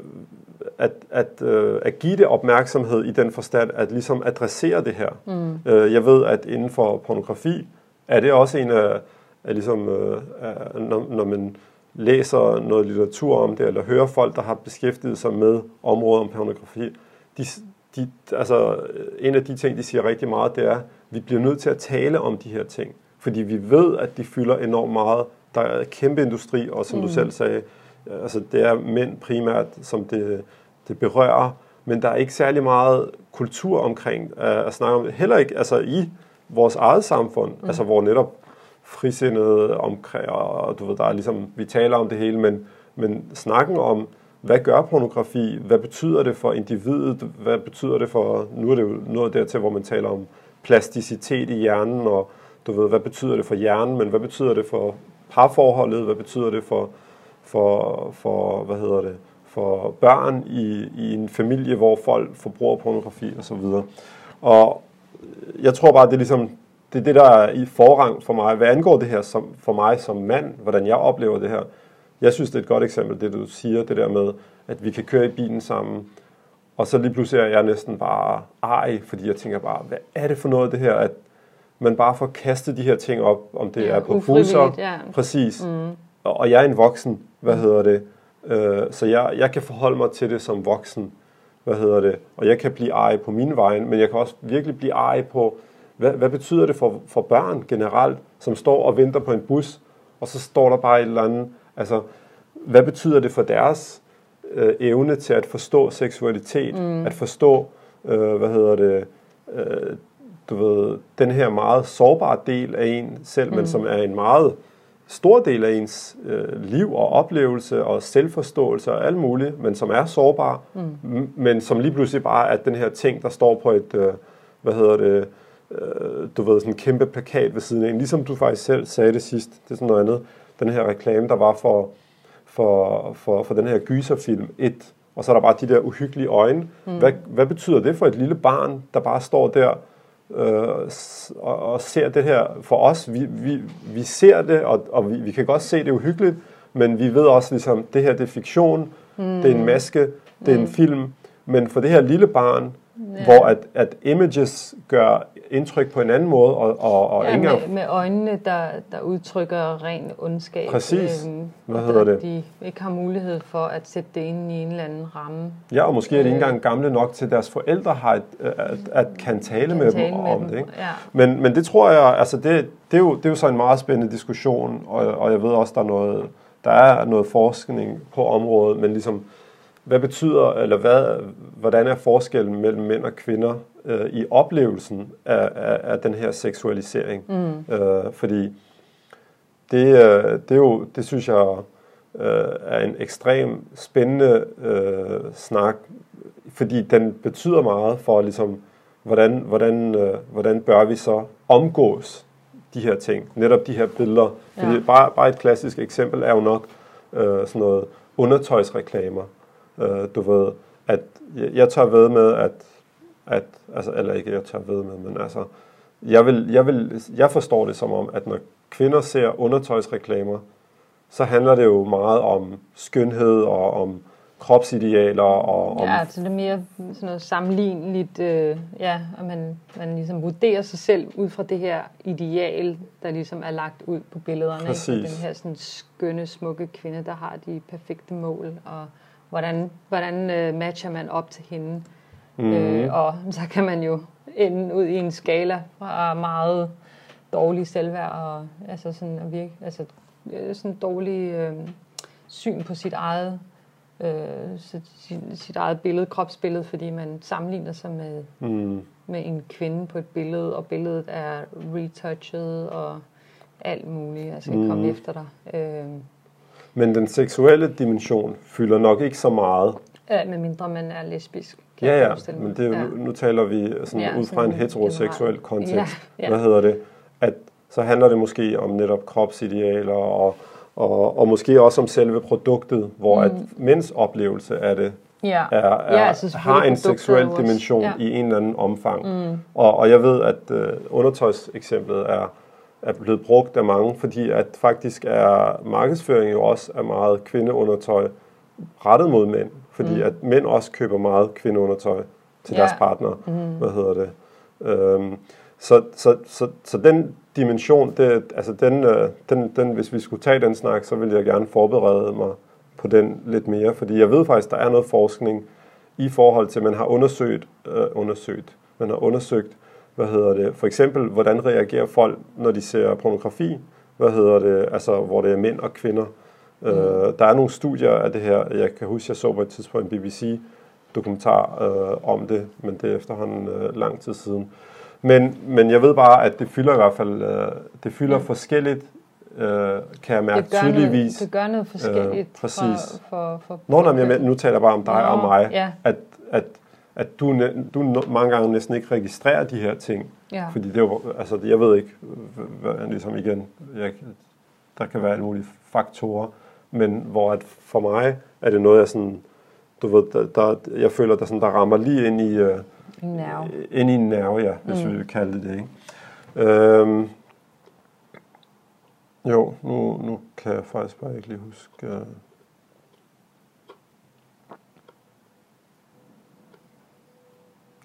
at, at, øh, at give det opmærksomhed i den forstand, at ligesom adressere det her. Mm. Øh, jeg ved, at inden for pornografi er det også en af, af ligesom, øh, af, når, når man læser noget litteratur om det, eller hører folk, der har beskæftiget sig med området om pornografi, de, de, altså, en af de ting, de siger rigtig meget, det er, at vi bliver nødt til at tale om de her ting. Fordi vi ved, at de fylder enormt meget. Der er kæmpe industri, og som mm. du selv sagde, altså det er mænd primært, som det, det berører, men der er ikke særlig meget kultur omkring at, at snakke om det. Heller ikke altså i vores eget samfund, mm. altså hvor netop frisindede omkring, og du ved, der er ligesom, vi taler om det hele, men, men snakken om, hvad gør pornografi, hvad betyder det for individet, hvad betyder det for, nu er det jo noget dertil, hvor man taler om plasticitet i hjernen, og du ved, hvad betyder det for hjernen, men hvad betyder det for parforholdet, hvad betyder det for, for, for hvad hedder det, for børn i, i en familie, hvor folk forbruger pornografi og så videre. Og jeg tror bare, det er ligesom, det er det, der er i forrang for mig. Hvad angår det her som, for mig som mand, hvordan jeg oplever det her, jeg synes, det er et godt eksempel, det du siger, det der med, at vi kan køre i bilen sammen, og så lige pludselig er jeg næsten bare ej, fordi jeg tænker bare, hvad er det for noget det her, at man bare får kastet de her ting op, om det ja, er på busser, ja. præcis, mm. og, jeg er en voksen, hvad mm. hedder det, øh, så jeg, jeg kan forholde mig til det som voksen, hvad hedder det, og jeg kan blive ej på min vej, men jeg kan også virkelig blive ej på, hvad, hvad betyder det for, for børn generelt, som står og venter på en bus, og så står der bare et eller andet, altså, hvad betyder det for deres øh, evne til at forstå seksualitet, mm. at forstå, øh, hvad hedder det, øh, du ved, den her meget sårbare del af en selv, mm. men som er en meget stor del af ens øh, liv og oplevelse og selvforståelse og alt muligt, men som er sårbar, mm. men som lige pludselig bare er den her ting, der står på et, øh, hvad hedder det, øh, du ved, sådan en kæmpe plakat ved siden af en. Ligesom du faktisk selv sagde det sidst, det er sådan noget andet, den her reklame, der var for, for, for, for den her gyserfilm 1, og så er der bare de der uhyggelige øjne. Mm. Hvad, hvad betyder det for et lille barn, der bare står der øh, og, og ser det her for os? Vi, vi, vi ser det, og, og vi, vi kan godt se det uhyggeligt, men vi ved også ligesom, det her det er fiktion, mm. det er en maske, det er mm. en film, men for det her lille barn, Ja. Hvor at, at images gør indtryk på en anden måde. Og, og, og ja, med, med, med øjnene, der, der udtrykker ren ondskab. Præcis. Øhm, Hvad hedder det? De ikke har mulighed for at sætte det ind i en eller anden ramme. Ja, og måske er de ikke engang gamle nok til, deres forældre har et, at, at kan tale kan med tale dem med om dem. det. Ikke? Ja. Men, men det tror jeg, altså det, det, er jo, det er jo så en meget spændende diskussion, og, og jeg ved også, der er noget, der er noget forskning på området, men ligesom hvad betyder, eller hvad, hvordan er forskellen mellem mænd og kvinder øh, i oplevelsen af, af, af den her seksualisering? Mm. Øh, fordi det, øh, det, er jo, det synes jeg øh, er en ekstrem spændende øh, snak, fordi den betyder meget for, ligesom, hvordan, hvordan, øh, hvordan bør vi så omgås de her ting, netop de her billeder. Fordi ja. bare, bare et klassisk eksempel er jo nok øh, sådan noget undertøjsreklamer, Øh, du ved, at jeg, jeg tager ved med, at, at altså, eller ikke jeg tager ved med, men altså, jeg, vil, jeg, vil, jeg forstår det som om, at når kvinder ser undertøjsreklamer, så handler det jo meget om skønhed og om kropsidealer og om... Ja, altså det er mere sådan noget sammenligneligt, øh, ja, at man, man ligesom vurderer sig selv ud fra det her ideal, der ligesom er lagt ud på billederne. Præcis. Ikke? Den her sådan skønne, smukke kvinde, der har de perfekte mål og hvordan, hvordan øh, matcher man op til hende. Mm. Øh, og så kan man jo ende ud i en skala fra meget dårlig selvværd og altså sådan at virke, altså øh, sådan dårlig øh, syn på sit eget øh, sit, sit, sit eget billede, kropsbillede, fordi man sammenligner sig med, mm. med en kvinde på et billede, og billedet er retouchet og alt muligt, altså mm. komme efter dig. Øh, Men den seksuelle dimension fylder nok ikke så meget. Ja, medmindre man er lesbisk. Ja, ja, men det, ja. Nu, nu taler vi sådan ja, ud fra en heteroseksuel kontekst. Ja, ja. Hvad hedder det? At så handler det måske om netop kropsidealer og, og, og måske også om selve produktet, hvor mm. at mænds oplevelse af det ja. er, er, ja, altså har en seksuel dimension ja. i en eller anden omfang. Mm. Og, og jeg ved, at uh, undertøjseksemplet er, er blevet brugt af mange, fordi at faktisk er markedsføring jo også af meget kvindeundertøj rettet mod mænd, fordi mm. at mænd også køber meget kvindeundertøj til ja. deres partner. Mm. Hvad hedder det? Øhm, så, så, så, så den dimension, det, altså den, øh, den, den, hvis vi skulle tage den snak, så ville jeg gerne forberede mig på den lidt mere, fordi jeg ved faktisk, der er noget forskning i forhold til, at man har undersøgt, øh, undersøgt, man har undersøgt, hvad hedder det, for eksempel, hvordan reagerer folk, når de ser pornografi, hvad hedder det, altså hvor det er mænd og kvinder. Øh, mm. Øh, der er nogle studier af det her, jeg kan huske, jeg så på et tidspunkt en BBC dokumentar øh, om det, men det er efterhånden øh, lang tid siden. Men, men jeg ved bare, at det fylder i hvert fald, øh, det fylder ja. forskelligt, øh, kan jeg mærke det gør tydeligvis. Noget, det gør noget forskelligt øh, præcis. for, for, for, Nå, nej, jeg, nu taler jeg bare om dig Nå, og mig, ja. at, at, at du, du mange gange næsten ikke registrerer de her ting. Ja. Fordi det er jo, altså jeg ved ikke, ligesom igen, jeg, der kan være alle mulige faktorer, men hvor at for mig er det noget, jeg sådan, du ved, der, der, jeg føler, der, sådan, der rammer lige ind i, øh, en nerve. Ind i en nerve, ja, hvis mm. vi vil kalde det det. Ikke? Øhm, jo, nu, nu kan jeg faktisk bare ikke lige huske... Uh,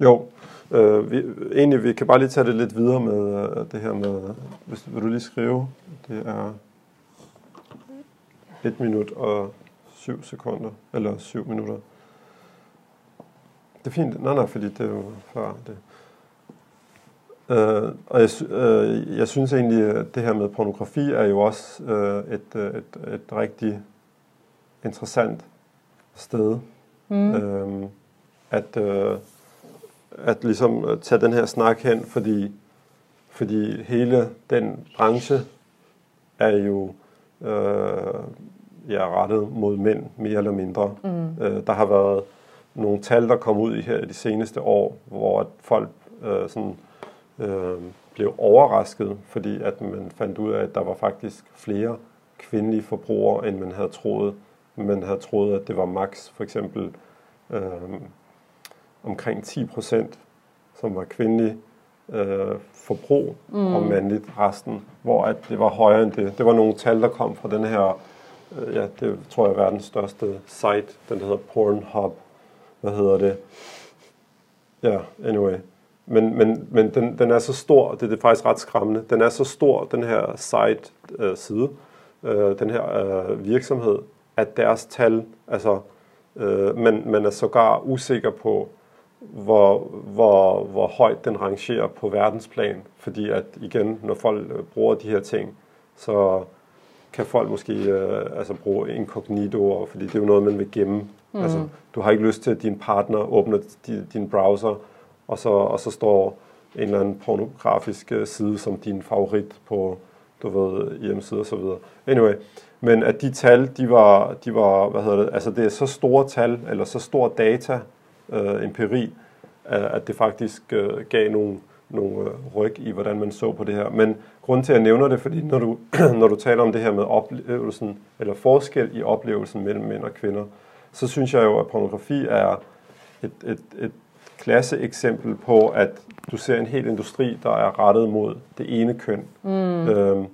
Jo, øh, vi, egentlig vi kan bare lige tage det lidt videre med uh, det her med, hvis vil du lige skrive, det er 1 minut og 7 sekunder, eller 7 minutter. Det er fint. Nej, nej, fordi det er jo før det. Uh, og jeg, uh, jeg synes egentlig, at det her med pornografi er jo også uh, et, et, et rigtig interessant sted. Mm. Uh, at, uh, at ligesom tage den her snak hen, fordi, fordi hele den branche er jo uh, ja, rettet mod mænd, mere eller mindre. Mm. Uh, der har været nogle tal, der kom ud i her de seneste år, hvor folk øh, sådan, øh, blev overrasket, fordi at man fandt ud af, at der var faktisk flere kvindelige forbrugere, end man havde troet. Man havde troet, at det var max for eksempel øh, omkring 10 procent, som var kvindelige øh, forbrug, mm. og mandligt resten, hvor at det var højere end det. Det var nogle tal, der kom fra den her, øh, ja, det tror jeg er verdens største site, den hedder Pornhub, hvad hedder det? Ja, yeah, anyway. Men, men, men den, den er så stor, det, det er faktisk ret skræmmende, den er så stor, den her site øh, side, øh, den her øh, virksomhed, at deres tal, altså øh, man, man er sågar usikker på, hvor, hvor, hvor højt den rangerer på verdensplan. Fordi at igen, når folk øh, bruger de her ting, så kan folk måske øh, altså bruge incognito, fordi det er jo noget, man vil gemme Mm. Altså, du har ikke lyst til, at din partner åbner din, din browser, og så, og så står en eller anden pornografisk øh, side som din favorit på, du ved, hjemmeside og så videre. Anyway, men at de tal, de var, de var, hvad hedder det, altså det er så store tal, eller så stor data, øh, empiri, at det faktisk øh, gav nogle, nogle øh, ryg i, hvordan man så på det her. Men grund til, at jeg nævner det, fordi når du, når du taler om det her med oplevelsen, eller forskel i oplevelsen mellem mænd og kvinder, så synes jeg jo, at pornografi er et, et, et klasse eksempel på, at du ser en hel industri, der er rettet mod det ene køn. Mm. Øhm,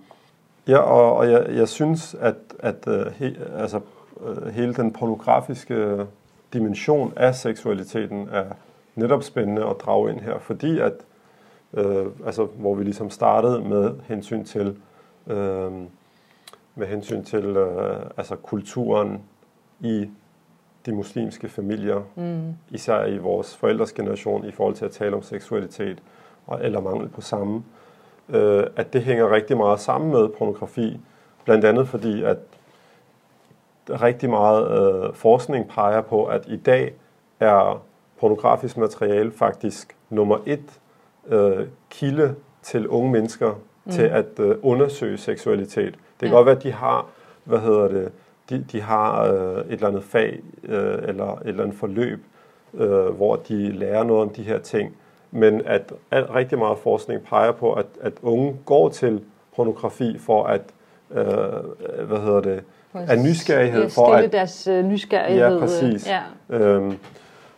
ja, og, og jeg, jeg synes, at, at uh, he, altså, uh, hele den pornografiske dimension af seksualiteten er netop spændende at drage ind her, fordi at, uh, altså, hvor vi ligesom startede med hensyn til, uh, med hensyn til uh, altså kulturen i de muslimske familier, mm. især i vores forældres generation, i forhold til at tale om seksualitet og eller mangel på samme. øh, at det hænger rigtig meget sammen med pornografi. Blandt andet fordi, at rigtig meget øh, forskning peger på, at i dag er pornografisk materiale faktisk nummer et øh, kilde til unge mennesker mm. til at øh, undersøge seksualitet. Det kan ja. godt være, at de har, hvad hedder det, de, de har øh, et eller andet fag øh, eller et eller andet forløb, øh, hvor de lærer noget om de her ting, men at al, rigtig meget forskning peger på, at, at unge går til pornografi for at, øh, hvad hedder det, af nysgerrighed. For at deres øh, nysgerrighed. Ja, præcis. Ja. Øhm,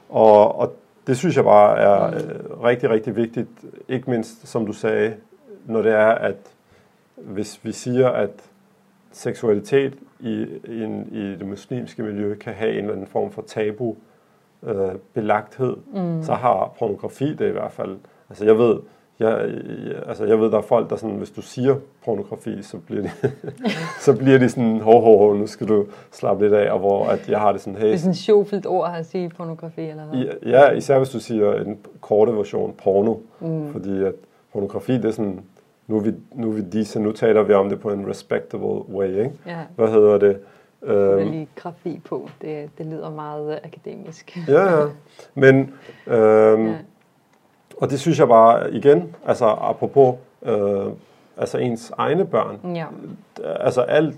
og, og det synes jeg bare er mm. øh, rigtig, rigtig vigtigt, ikke mindst som du sagde, når det er, at hvis vi siger, at seksualitet i, i, en, i det muslimske miljø kan have en eller anden form for tabu øh, belagthed, mm. så har pornografi det i hvert fald. Altså jeg ved, jeg, altså jeg ved, der er folk, der sådan, hvis du siger pornografi, så bliver de, så bliver de sådan, ho, ho, ho, nu skal du slappe lidt af, og hvor at jeg har det sådan, hey. Det er sådan et sjovfyldt ord at sige pornografi, eller hvad? Ja, især hvis du siger en korte version, porno, mm. fordi at pornografi, det er sådan, nu er vi, nu er vi disse, nu taler vi om det på en respectable way, ikke? Ja. Hvad hedder det? Øhm, lige grafi på, det, det lyder meget akademisk. ja, ja. Men, øhm, ja. Og det synes jeg bare, igen, altså apropos, øh, altså ens egne børn, ja. altså alt,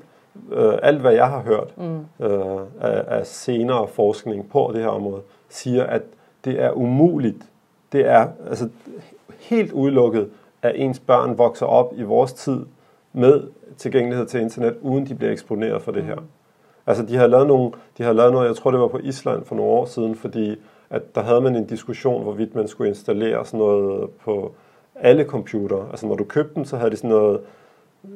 øh, alt hvad jeg har hørt mm. øh, af, af senere forskning på det her område, siger, at det er umuligt, det er altså helt udelukket, at ens børn vokser op i vores tid med tilgængelighed til internet, uden de bliver eksponeret for det her. Mm. Altså de har lavet nogle, de har lavet noget, jeg tror det var på Island for nogle år siden, fordi at der havde man en diskussion, hvorvidt man skulle installere sådan noget på alle computer. Altså når du købte den, så havde de sådan noget,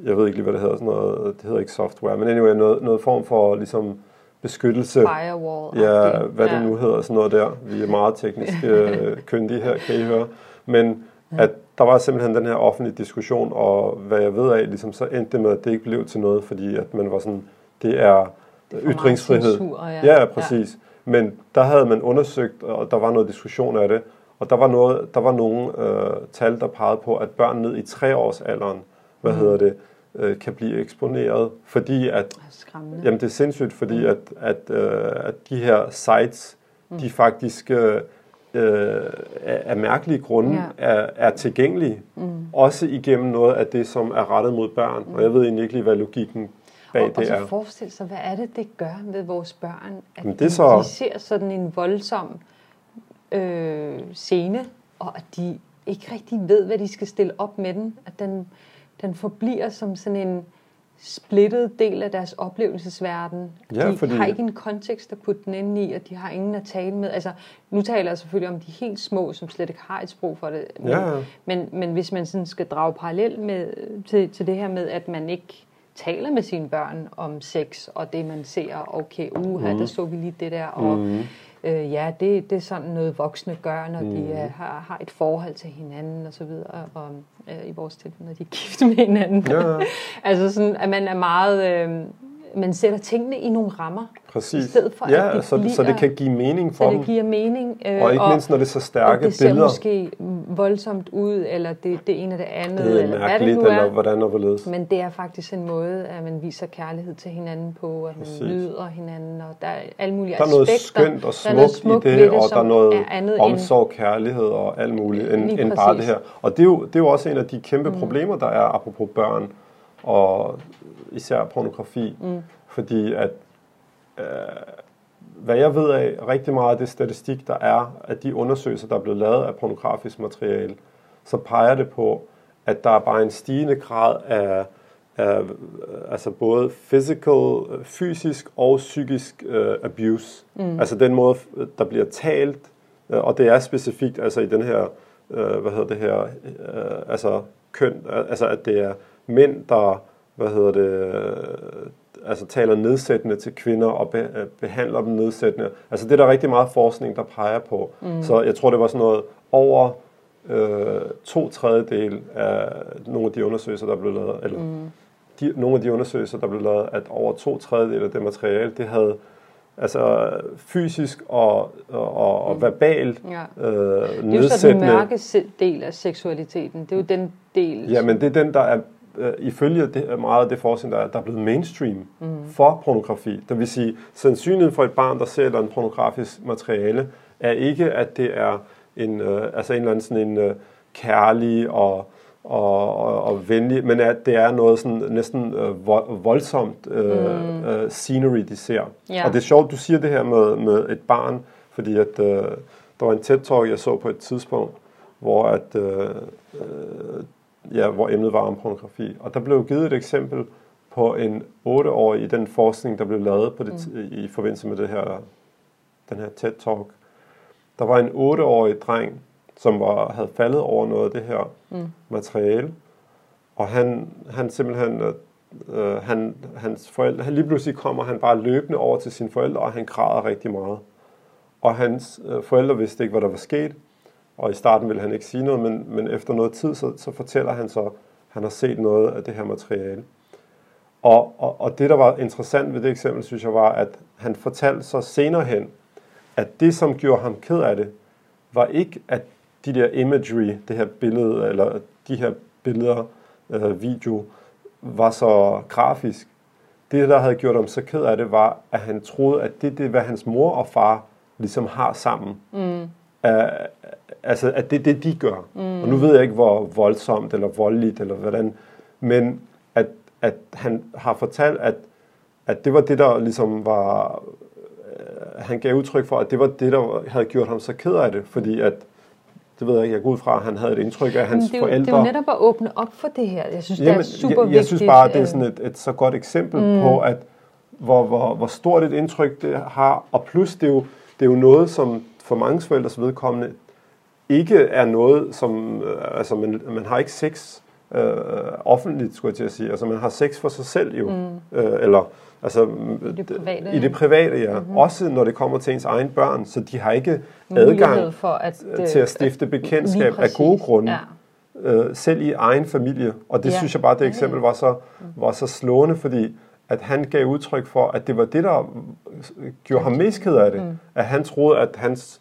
jeg ved ikke lige, hvad det hedder, sådan noget, det hedder ikke software, men anyway, noget, noget form for ligesom beskyttelse. Firewall. Ja, hvad det nu hedder, sådan noget der. Vi er meget teknisk øh, kyndige her, kan I høre. Men at der var simpelthen den her offentlige diskussion, og hvad jeg ved af, ligesom, så endte det med, at det ikke blev til noget, fordi at man var sådan, det er, det er ytringsfrihed. Censur, ja. ja, præcis. Ja. Men der havde man undersøgt, og der var noget diskussion af det, og der var, noget, der var nogle øh, tal, der pegede på, at børn ned i treårsalderen, hvad mm. hedder det, øh, kan blive eksponeret, fordi at... Skræmmende. Jamen det er sindssygt, fordi mm. at, at, øh, at de her sites, mm. de faktisk... Øh, øh, af mærkelige grunde ja. er, er tilgængelige. Mm. Også igennem noget af det, som er rettet mod børn. Mm. Og jeg ved egentlig ikke lige, hvad logikken bag og, det. Og så forestil sig, hvad er det, det gør med vores børn? At Men det de, så... de ser sådan en voldsom øh, scene, og at de ikke rigtig ved, hvad de skal stille op med den. At den, den forbliver som sådan en splittet del af deres oplevelsesverden. Ja, de fordi... har ikke en kontekst at putte den ind i, og de har ingen at tale med. Altså, nu taler jeg selvfølgelig om de helt små, som slet ikke har et sprog for det. Men, ja. men, men hvis man sådan skal drage parallel med, til, til det her med, at man ikke taler med sine børn om sex, og det man ser, okay, uha, mm. der så vi lige det der, og mm. øh, ja, det, det er sådan noget voksne gør, når mm. de uh, har, har et forhold til hinanden, og så videre, og øh, i vores tilfælde, når de er gift med hinanden. Ja. altså sådan, at man er meget... Øh, man sætter tingene i nogle rammer. Præcis. I stedet for, ja, at det så, bliver, så det kan give mening for så dem. det giver mening. Øh, og ikke mindst, når det er så stærke og det ser billeder. måske voldsomt ud, eller det, det ene af det andet, det er eller hvad det nu er. eller hvordan og hvorledes. Men det er faktisk en måde, at man viser kærlighed til hinanden på, at man Præcis. nyder hinanden, og der er alle mulige Der er noget aspekter. skønt og Der noget smukt i smukt det, det, og der er noget er andet omsorg, kærlighed og alt muligt, end, end bare det her. Og det er, jo, det er jo også en af de kæmpe problemer, der er apropos børn, og især pornografi. Mm. Fordi at, øh, hvad jeg ved af, rigtig meget af det statistik, der er, af de undersøgelser, der er blevet lavet af pornografisk materiale, så peger det på, at der er bare en stigende grad af, af altså både physical, fysisk og psykisk uh, abuse. Mm. Altså den måde, der bliver talt, øh, og det er specifikt altså i den her, uh, hvad hedder det her, uh, altså køn, altså at det er mænd, der, hvad hedder det, uh, altså taler nedsættende til kvinder og be, uh, behandler dem nedsættende. Altså det er der rigtig meget forskning, der peger på. Mm. Så jeg tror, det var sådan noget over øh, to tredjedel af nogle af de undersøgelser, der blev lavet, eller mm. de, nogle af de undersøgelser, der blev lavet, at over to tredjedel af det materiale, det havde altså fysisk og, og, og verbal Ja. øh, Det er jo så den nedsættende. mørke del af seksualiteten. Det er jo den del, Ja, men det er den, der er øh, ifølge det, meget af det forskning, der er, der er blevet mainstream mm. for pornografi. Det vil sige, sandsynligheden for et barn, der ser eller andet pornografisk materiale, er ikke, at det er en, øh, altså en eller anden sådan en øh, kærlig og, og, og, og venlig, men at det er noget sådan næsten øh, vo- voldsomt øh, mm. øh, scenery, de ser. Ja. Og det er sjovt, du siger det her med, med et barn, fordi at, øh, der var en TED-talk, jeg så på et tidspunkt, hvor at, øh, øh, ja, hvor emnet var om pornografi. Og der blev givet et eksempel på en 8-årig i den forskning, der blev lavet på det, mm. i forbindelse med det her, den her TED-talk. Der var en 8-årig dreng, som var, havde faldet over noget af det her mm. materiale, og han, han simpelthen, øh, han, hans forældre, han lige pludselig kommer han bare løbende over til sine forældre, og han græder rigtig meget. Og hans øh, forældre vidste ikke, hvad der var sket, og i starten ville han ikke sige noget, men, men efter noget tid, så, så fortæller han så, at han har set noget af det her materiale. Og, og, og det, der var interessant ved det eksempel, synes jeg, var, at han fortalte så senere hen, at det, som gjorde ham ked af det, var ikke, at de der imagery, det her billede, eller de her billeder, øh, video, var så grafisk. Det, der havde gjort ham så ked af det, var, at han troede, at det, det er, hvad hans mor og far ligesom har sammen. Mm. Uh, altså, at det er det, de gør. Mm. Og nu ved jeg ikke, hvor voldsomt eller voldeligt, eller hvordan, men at, at han har fortalt, at, at det var det, der ligesom var, øh, han gav udtryk for, at det var det, der havde gjort ham så ked af det, fordi at, det ved jeg ikke, jeg går ud fra, at han havde et indtryk af, at hans det, er jo, forældre... det er jo netop at åbne op for det her. Jeg synes, det er Jamen, super jeg, vigtigt. jeg synes bare, det er øh, sådan et, et så godt eksempel mm. på, at hvor, hvor, hvor stort et indtryk det har, og plus det er jo, det er jo noget, som for mange forældres vedkommende ikke er noget, som, øh, altså man, man har ikke sex øh, offentligt, skulle jeg til at sige. Altså man har sex for sig selv jo, mm. øh, eller altså I det private, i det private ja. Mm-hmm. Også når det kommer til ens egen børn, så de har ikke adgang for at, øh, til at stifte bekendtskab af gode grunde Ja. øh, selv i egen familie. Og det Ja. ja. synes jeg bare, det eksempel var så, var så slående, fordi at han gav udtryk for, at det var det, der gjorde ham mest ked af det. Mm. At han troede, at hans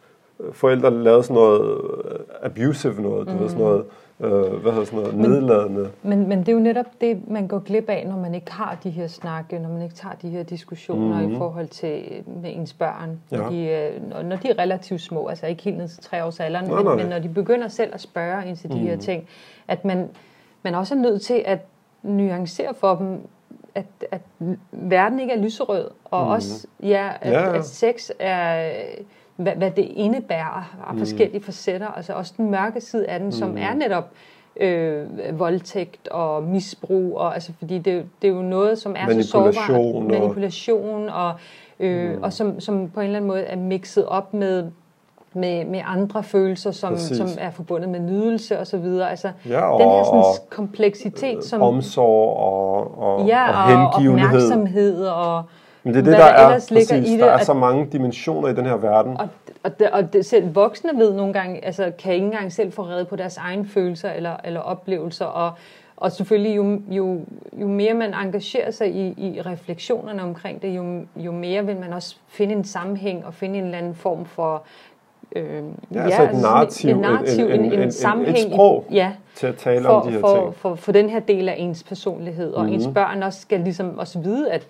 forældre lavede sådan noget øh, abusive noget, du mm. ved, sådan noget, øh, hvad hedder sådan noget, Men- nedladende. Men, men det er jo netop det, man går glip af, når man ikke har de her snakke, når man ikke tager de her diskussioner mm-hmm. i forhold til med ens børn. Ja. Når, de, øh, når, når de er relativt små, altså ikke helt ned til tre års alderen, Nej, men, nej. men når de begynder selv at spørge ind til de mm. her ting, at man, man også er nødt til at nuancere for dem, at, at verden ikke er lyserød, og mm. også ja, at, Ja, ja. at sex er hvad, hvad det indebærer af Mm. forskellige facetter, altså også den mørke side af den, som er netop øh, voldtægt og misbrug, og, altså, fordi det, det er jo noget, som er så sårbart. Manipulation og- Manipulation, og, øh, mm. og som, som på en eller anden måde er mixet op med, med, med andre følelser, som, Præcis. som er forbundet med nydelse og så videre. Altså, Ja, og, den her sådan, og kompleksitet, som, omsorg og, og, ja, og og hengivenhed. opmærksomhed, og Men det er det, hvad der, der er, ellers ligger præcis, i der det, er at- så mange dimensioner i den her verden. Og, og, det, og det, selv voksne ved nogle gange, altså kan ikke engang selv få reddet på deres egne følelser eller, eller oplevelser. Og, og selvfølgelig, jo, jo, jo mere man engagerer sig i, i refleksionerne omkring det, jo, jo mere vil man også finde en sammenhæng og finde en eller anden form for... Øh, Ja, altså et narrativ, en, narrativ, en- en, en- en, en- en et sammenhæng. i- sprog. Ja, til at tale for, om de her for, ting. For, for den her del af ens personlighed, og mm. ens Mhm. børn også skal ligesom også vide, at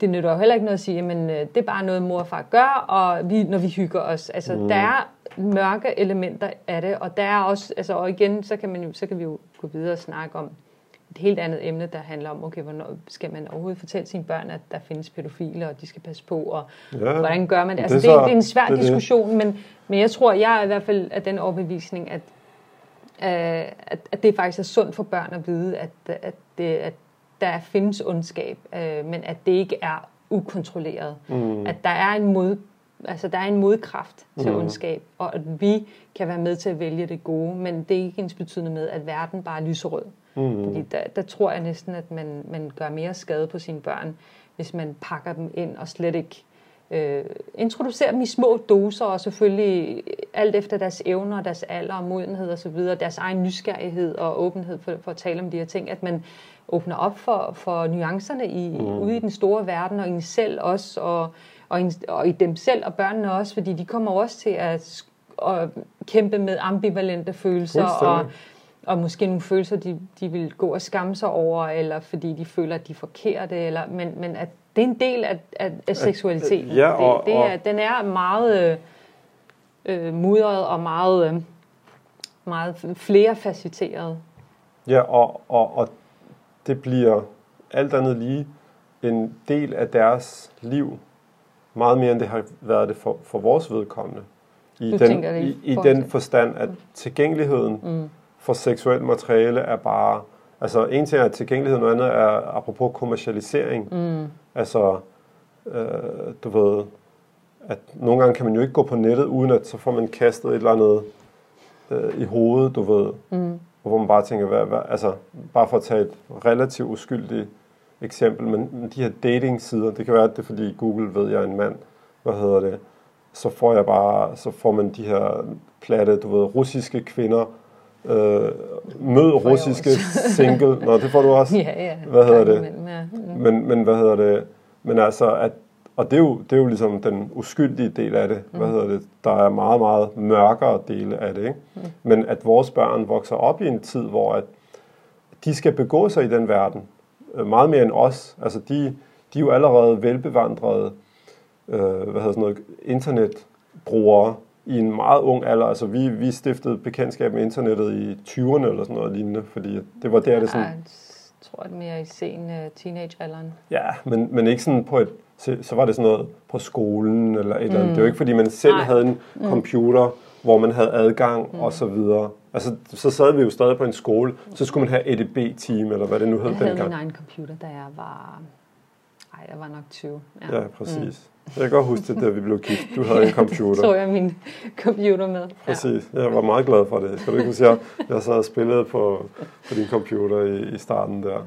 det nytter jo heller ikke noget at sige, men det er bare noget, mor og far gør, og vi, når vi hygger os. Altså, mm. der er mørke elementer af det, og der er også, altså, og igen, så kan, man jo, så kan vi jo gå videre og snakke om et helt andet emne, der handler om, okay, hvornår skal man overhovedet fortælle sine børn, at der findes pædofile, og de skal passe på, og Ja. hvordan gør man det? Altså, Det er så- det er en svær det er det. diskussion, men, men jeg tror, jeg er i hvert fald af den overbevisning, at øh, at, at det faktisk er sundt for børn at vide, at, at, det, at der findes ondskab, øh, men at det ikke er ukontrolleret. Mm. At der er en mod, altså der er en modkraft til Mm. ondskab, og at vi kan være med til at vælge det gode, men det er ikke ens betydende med, at verden bare er lyserød. Mm. Fordi der, der tror jeg næsten, at man, man gør mere skade på sine børn, hvis man pakker dem ind og slet ikke øh, introducerer dem i små doser, og selvfølgelig alt efter deres evner, deres alder og modenhed og så videre, deres egen nysgerrighed og åbenhed for, for at tale om de her ting, at man åbner op for, for nuancerne i, mm. ude i den store verden, og i en selv også, og, og, i, og i dem selv og børnene også, fordi de kommer også til at, at kæmpe med ambivalente følelser og, og måske nogle følelser, de, de vil gå og skamme sig over, eller fordi de føler, at de er forkerte, eller, men, men at det er en del af, af, af seksualiteten. Ja, og, det, det er, den er meget øh, mudret og meget, øh, meget flerfacetteret. Ja, og, og, og det bliver alt andet lige en del af deres liv, meget mere end det har været det for, for vores vedkommende. I du den, i, i den forstand, at tilgængeligheden mm. For seksuelt materiale er bare... Altså en ting er tilgængelighed, noget andet er apropos kommercialisering. Mm. Altså, øh, du ved, at nogle gange kan man jo ikke gå på nettet, uden at så får man kastet et eller andet øh, i hovedet, du ved. Mm. Hvor man bare tænker, hvad, hvad, altså, bare for at tage et relativt uskyldigt eksempel, men de her dating-sider, det kan være, at det er fordi Google ved, jeg er en mand, hvad hedder det, så får jeg bare, så får man de her platte, du ved, russiske kvinder, øh, mød russiske single, nå, det får du også, ja, ja, hvad hedder det, men, men hvad hedder det, men altså, at, og det er, jo, det er jo ligesom den uskyldige del af det, mm. hvad hedder det, der er meget, meget mørkere dele af det, ikke? Mm. men at vores børn vokser op i en tid, hvor at de skal begå sig i den verden, øh, meget mere end os, altså de, de er jo allerede velbevandrede, øh, hvad hedder sådan noget, internetbrugere i en meget ung alder. Altså vi, vi stiftede bekendtskab med internettet i 20'erne eller sådan noget lignende, fordi det var der, det sådan... Jeg tror, det mere i sen uh, teenagealderen. Ja, men, men ikke sådan på et... Så, så var det sådan noget på skolen eller et mm. eller andet. Det var ikke, fordi man selv Nej. havde en mm. computer, hvor man havde adgang mm. og så videre. Altså, så sad vi jo stadig på en skole, så skulle man have EDB-team, eller hvad det nu hed dengang. Jeg havde min egen computer, da jeg var... Jeg var nok 20. Ja, ja præcis. Mm. Jeg kan godt huske det, da vi blev gift. Du havde en computer. Så jeg min computer med. Præcis. Jeg var meget glad for det. Skal du ikke huske, jeg, jeg sad og spillede på, på din computer i, i starten der.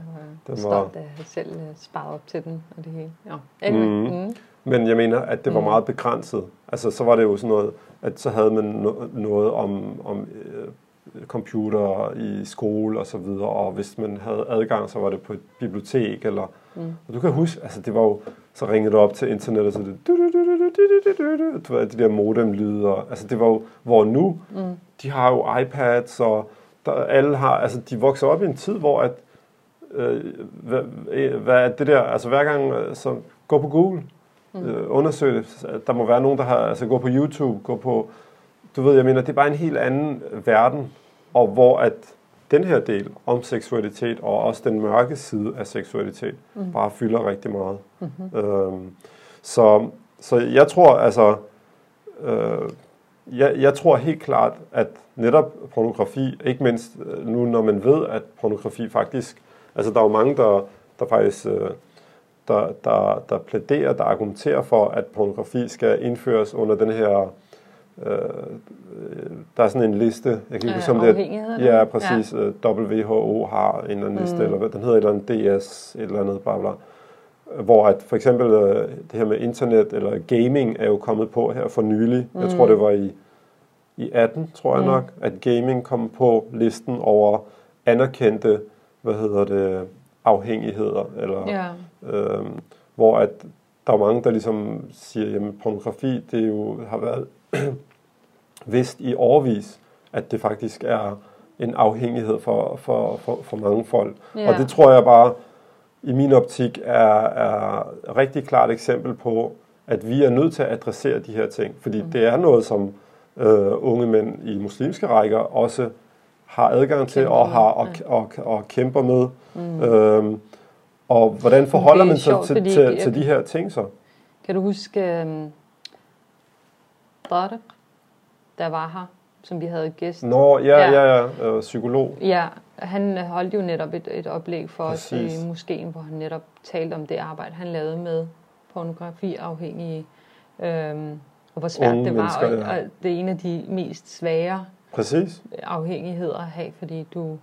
Den var... Stolt, at jeg selv øh, sparet op til den og det hele. Ja. Anyway. Mm. Mm. Men jeg mener, at det var mm. meget begrænset. Altså, så var det jo sådan noget, at så havde man no- noget om, om øh, computer i skole og så videre, og hvis man havde adgang, så var det på et bibliotek, eller... Mm. Og du kan huske, altså det var jo, så ringede du op til internet, og så det... Du ved, de der modemlyder. Altså det var jo, hvor nu, mm. de har jo iPads, og der, alle har, altså de vokser op i en tid, hvor at, øh, hvad, hvad er det der, altså hver gang, så gå på Google, mm. øh, undersøg det. Der må være nogen, der har, altså gå på YouTube, gå på, du ved, jeg mener, det er bare en helt anden verden, og hvor at den her del om seksualitet, og også den mørke side af seksualitet, mm. bare fylder rigtig meget. Mm-hmm. Øhm, så, så jeg tror altså, øh, jeg, jeg tror helt klart, at netop pornografi, ikke mindst øh, nu når man ved, at pornografi faktisk, altså der er jo mange, der, der faktisk, øh, der, der, der plæderer, der argumenterer for, at pornografi skal indføres under den her Øh, der er sådan en liste, jeg kan ikke huske om det er, ja, præcis, ja. Øh, WHO har en eller anden liste, mm. eller hvad, den hedder et eller andet DS, et eller andet, bla bla. Hvor at for eksempel øh, det her med internet eller gaming er jo kommet på her for nylig. Mm. Jeg tror, det var i, i 18, tror jeg mm. nok, at gaming kom på listen over anerkendte, hvad hedder det, afhængigheder, eller ja. øhm, hvor at der er mange, der ligesom siger, jamen pornografi, det jo har været vidst i årvis, at det faktisk er en afhængighed for, for, for, for mange folk. Ja. Og det tror jeg bare, i min optik, er, er et rigtig klart eksempel på, at vi er nødt til at adressere de her ting. Fordi mm. det er noget, som øh, unge mænd i muslimske rækker også har adgang til og, har, og, og, og, og kæmper med. Mm. Øhm, og hvordan forholder man sig til, til, til, til de her ting så? Kan du huske um, Tarek, der var her, som vi havde gæst? Nå, ja, ja, ja, ja. Øh, psykolog. Ja, han holdt jo netop et, et oplæg for Præcis. os i moskeen, hvor han netop talte om det arbejde, han lavede med pornografiafhængige, øhm, og hvor svært Unge det var, og, ja. og det er en af de mest svære Præcis. afhængigheder at have, fordi du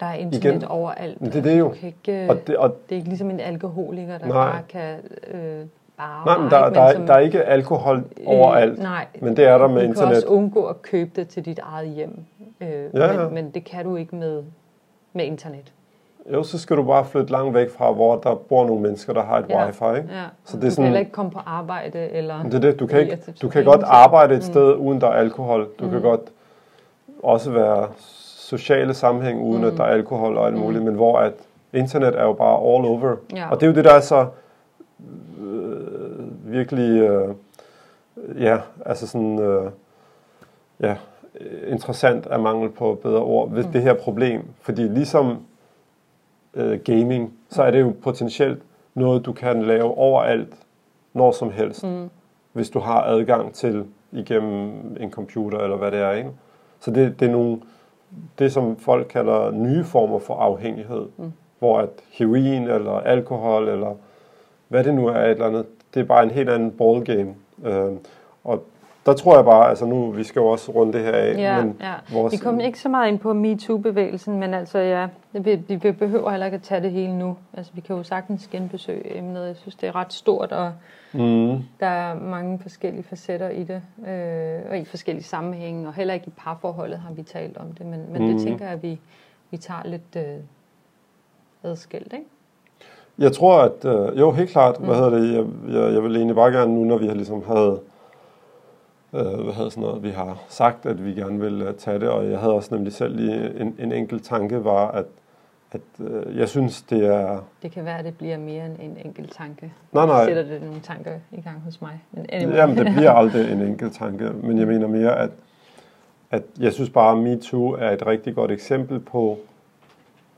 der er internet Igen. overalt. Det er det jo. Du kan ikke, og det, og det er ikke ligesom en alkoholiker, der nej. bare kan øh, bare... Nej, men der, der, er, der er ikke alkohol overalt, øh, nej, men det er der med du internet. Du kan også undgå at købe det til dit eget hjem, øh, ja, ja. Men, men det kan du ikke med, med internet. Jo, så skal du bare flytte langt væk fra, hvor der bor nogle mennesker, der har et Ja. wifi. Ikke? Ja. Så du det er kan sådan, heller ikke komme på arbejde, eller... det er det, du kan, ikke, du kan godt arbejde et Mm. sted, uden der er alkohol. Du kan Mm. godt også være sociale sammenhæng, uden Mm. at der er alkohol og alt muligt, men hvor at internet er jo bare all over. Ja. Og det er jo det, der er så øh, virkelig, øh, ja, altså sådan, øh, ja, interessant af mangel på bedre ord ved Mm. det her problem. Fordi ligesom øh, gaming, så er det jo potentielt noget, du kan lave overalt, når som helst, Mm. hvis du har adgang til igennem en computer eller hvad det er. Ikke? Så det, det er nogle, det som folk kalder nye former for afhængighed, Mm. hvor at heroin eller alkohol eller hvad det nu er et eller andet, det er bare en helt anden ballgame. Øh, og der tror jeg bare, altså nu, vi skal jo også runde det her af, Ja, men ja. vores, Vi kom ikke så meget ind på MeToo-bevægelsen, men altså ja, vi, vi behøver heller ikke at tage det hele nu. Altså vi kan jo sagtens genbesøge emnet. Jeg synes, det er ret stort, og mm, der er mange forskellige facetter i det, øh, og i forskellige sammenhænge, og heller ikke i parforholdet har vi talt om det, men, men Mhm. det tænker jeg, at vi, vi tager lidt øh, adskilt, ikke? Jeg tror, at... Øh, jo, helt klart. Mm. Hvad hedder det? Jeg, jeg, jeg vil egentlig bare gerne nu, når vi har ligesom havde... Øh, hvad hedder sådan noget? Vi har sagt, at vi gerne vil uh, tage det, og jeg havde også nemlig selv lige en, en enkelt tanke, var, at, at øh, jeg synes, det er... Det kan være, at det bliver mere end en enkelt tanke. Nej, nej. Sætter det nogle tanker i gang hos mig. Men anyway. Jamen, det bliver aldrig en enkelt tanke, men jeg mener mere, at, at jeg synes bare, at MeToo er et rigtig godt eksempel på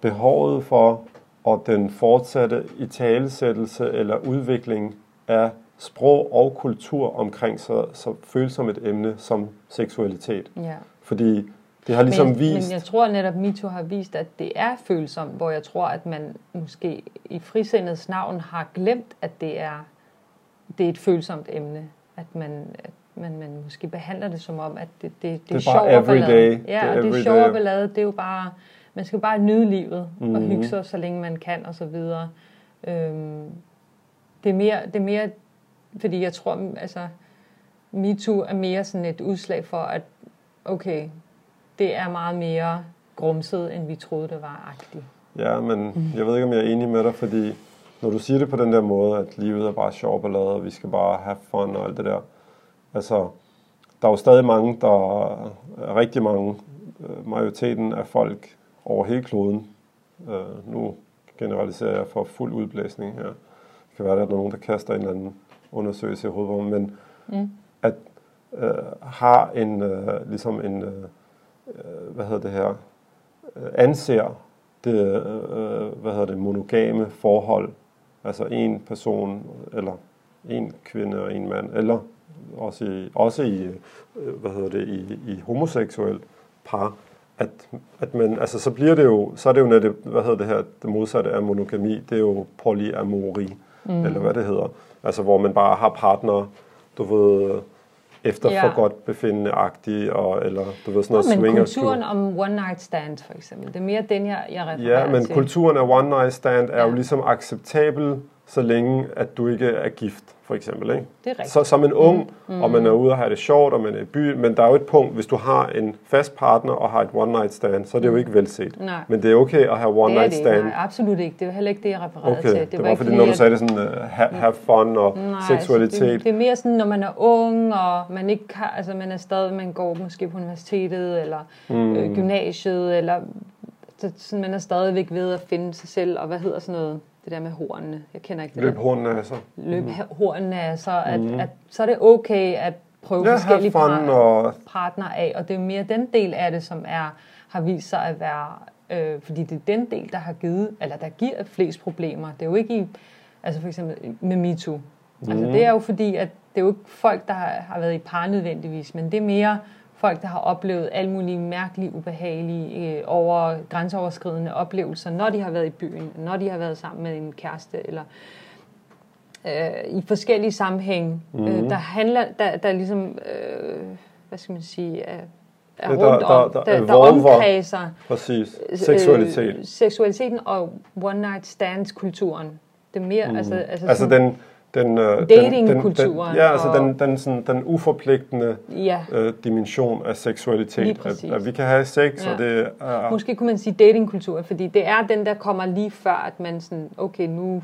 behovet for og den fortsatte italesættelse eller udvikling af sprog og kultur omkring så, så følsomt et emne som seksualitet. ja. Fordi det har ligesom men, vist... men jeg tror netop, MeToo har vist, at det er følsomt, hvor jeg tror, at man måske i frisindets navn har glemt, at det er, det er et følsomt emne. At man, at man, man måske behandler det som om, at det, det, det, Det er er sjov og ballade. Det Ja, er og det er sjov og ballade. Det er jo bare, man skal bare nyde livet mm-hmm. og Mhm. hygge sig, så længe man kan og så videre. Øhm, det, er mere, det er mere, fordi jeg tror, altså, MeToo er mere sådan et udslag for, at okay, det er meget mere grumset, end vi troede, det var agtigt. Ja, men jeg ved ikke, om jeg er enig med dig, fordi når du siger det på den der måde, at livet er bare sjov ballade, og vi skal bare have fun og alt det der. Altså, der er jo stadig mange, der er rigtig mange, øh, majoriteten af folk over hele kloden. Øh, nu generaliserer jeg for fuld udblæsning her. Det kan være, at der er nogen, der kaster en eller anden undersøgelse i hovedet men Mm. at øh, har en, øh, ligesom en, øh, øh, hvad hedder det her, øh, anser det, øh, hvad hedder det, monogame forhold, altså en person, eller en kvinde og en mand, eller også i, også i øh, hvad hedder det, i, i homoseksuel par, at, at man, altså så bliver det jo, så er det jo netop, hvad hedder det her, det modsatte af monogami, det er jo polyamori, mm. eller hvad det hedder, altså hvor man bare har partnere, du ved, efter Ja. for godt befindende agtige, og, eller du ved sådan noget Men swingers kulturen om one night stand, for eksempel, det er mere den, jeg, jeg refererer Ja, men til. kulturen af one night stand er Ja. jo ligesom acceptabel, så længe at du ikke er gift, for eksempel. Ikke? Det er rigtigt. Så som en ung, mm. og man er ude og have det sjovt, og man er i byen, men der er jo et punkt, hvis du har en fast partner og har et one night stand, så er det jo ikke velset. Nej. Men det er okay at have one det er night det, stand. nej, absolut ikke. Det var heller ikke det, jeg refererede Okay, til. det, det var, ikke fordi, når du sagde det sådan, uh, have, have fun og Nej, seksualitet. Altså, det, det er mere sådan, når man er ung, og man ikke har, altså man er stadig, man går måske på universitetet, eller mm. øh, gymnasiet, eller så, sådan, man er stadigvæk ved at finde sig selv, og hvad hedder sådan noget, det der med hornene, jeg kender ikke det Løb der. hornene af sig. Løb hornene af, så, at, mm. at, så er det okay at prøve Ja, forskellige par, og... partner af, og det er mere den del af det, som er har vist sig at være, øh, fordi det er den del, der har givet, eller der giver flest problemer. Det er jo ikke i, altså for eksempel med MeToo. Mm. Altså det er jo fordi, at det er jo ikke folk, der har, har været i par nødvendigvis, men det er mere folk, der har oplevet alle mulige mærkelige, ubehagelige, øh, over, grænseoverskridende oplevelser, når de har været i byen, når de har været sammen med en kæreste, eller øh, i forskellige sammenhænge, mm. øh, der handler, der, der ligesom, øh, hvad skal man sige, er, er Ja, der- rundt om, der- der der, der omkredser Præcis. Seksualitet. Øh, seksualiteten og one night stands kulturen. Det er mere, mm. altså, altså, Altså sådan, den, den, øh, Datingkulturen. Den, ja, altså og- den, den, sådan, den uforpligtende Ja, øh, dimension af seksualitet. At, at vi kan have sex, Ja. og det er... måske kunne man sige datingkultur, fordi det er den, der kommer lige før, at man sådan, okay, nu,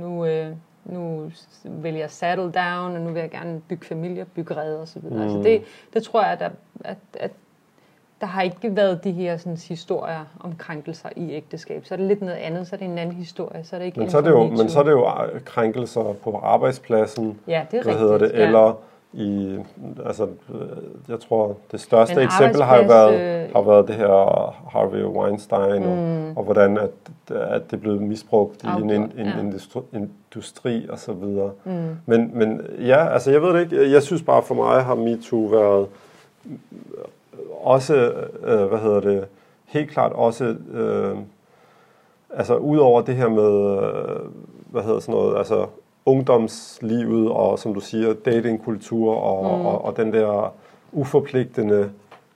nu, øh, nu vil jeg settle down, og nu vil jeg gerne bygge familie, bygge redder osv. Mm. Altså det, det tror jeg, at, der, at, at der har ikke været de her sådan, historier om krænkelser i ægteskab. Så er det lidt noget andet, så er det en anden historie. Så er det ikke Men så, er det jo, men så er det jo øh, krænkelser på arbejdspladsen, Ja, det er hvad rigtigt. hedder det, ja. eller i, altså, jeg tror, det største Men eksempel har jo været, øh, har været det her Harvey Weinstein, mm. og, og hvordan at, at det er blevet misbrugt i en, Afgjort, en ja. industri, industri og så videre. Mm. Men, men ja, altså jeg ved det ikke, jeg synes bare for mig har MeToo været også, øh, hvad hedder det, helt klart også, øh, altså udover det her med, øh, hvad hedder sådan noget, altså ungdomslivet og som du siger, datingkultur og, mm. og, og den der uforpligtende,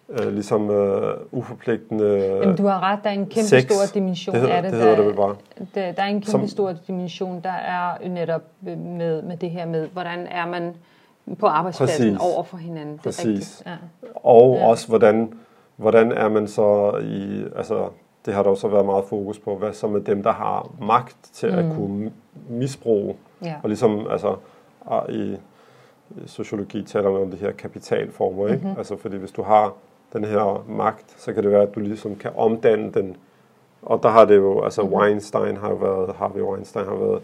øh, ligesom øh, uforpligtende Jamen, du har ret, der er en kæmpe sex. stor dimension det hedder, af det. det hedder der, det bare. der, der er en kæmpe Som- stor dimension, der er netop med, med det her med, hvordan er man på arbejdspladsen Præcis. over for hinanden. Det er Præcis. rigtigt. Ja. Og Ja. også, hvordan, hvordan er man så i, altså det har der jo så været meget fokus på, hvad så med dem, der har magt til mm. at kunne misbruge, Ja. og ligesom, altså i, i sociologi taler man om det her kapitalformer, ikke? Mhm. Altså fordi hvis du har den her magt, så kan det være, at du ligesom kan omdanne den, og der har det jo, altså Mhm. Weinstein har jo været, Harvey Weinstein har været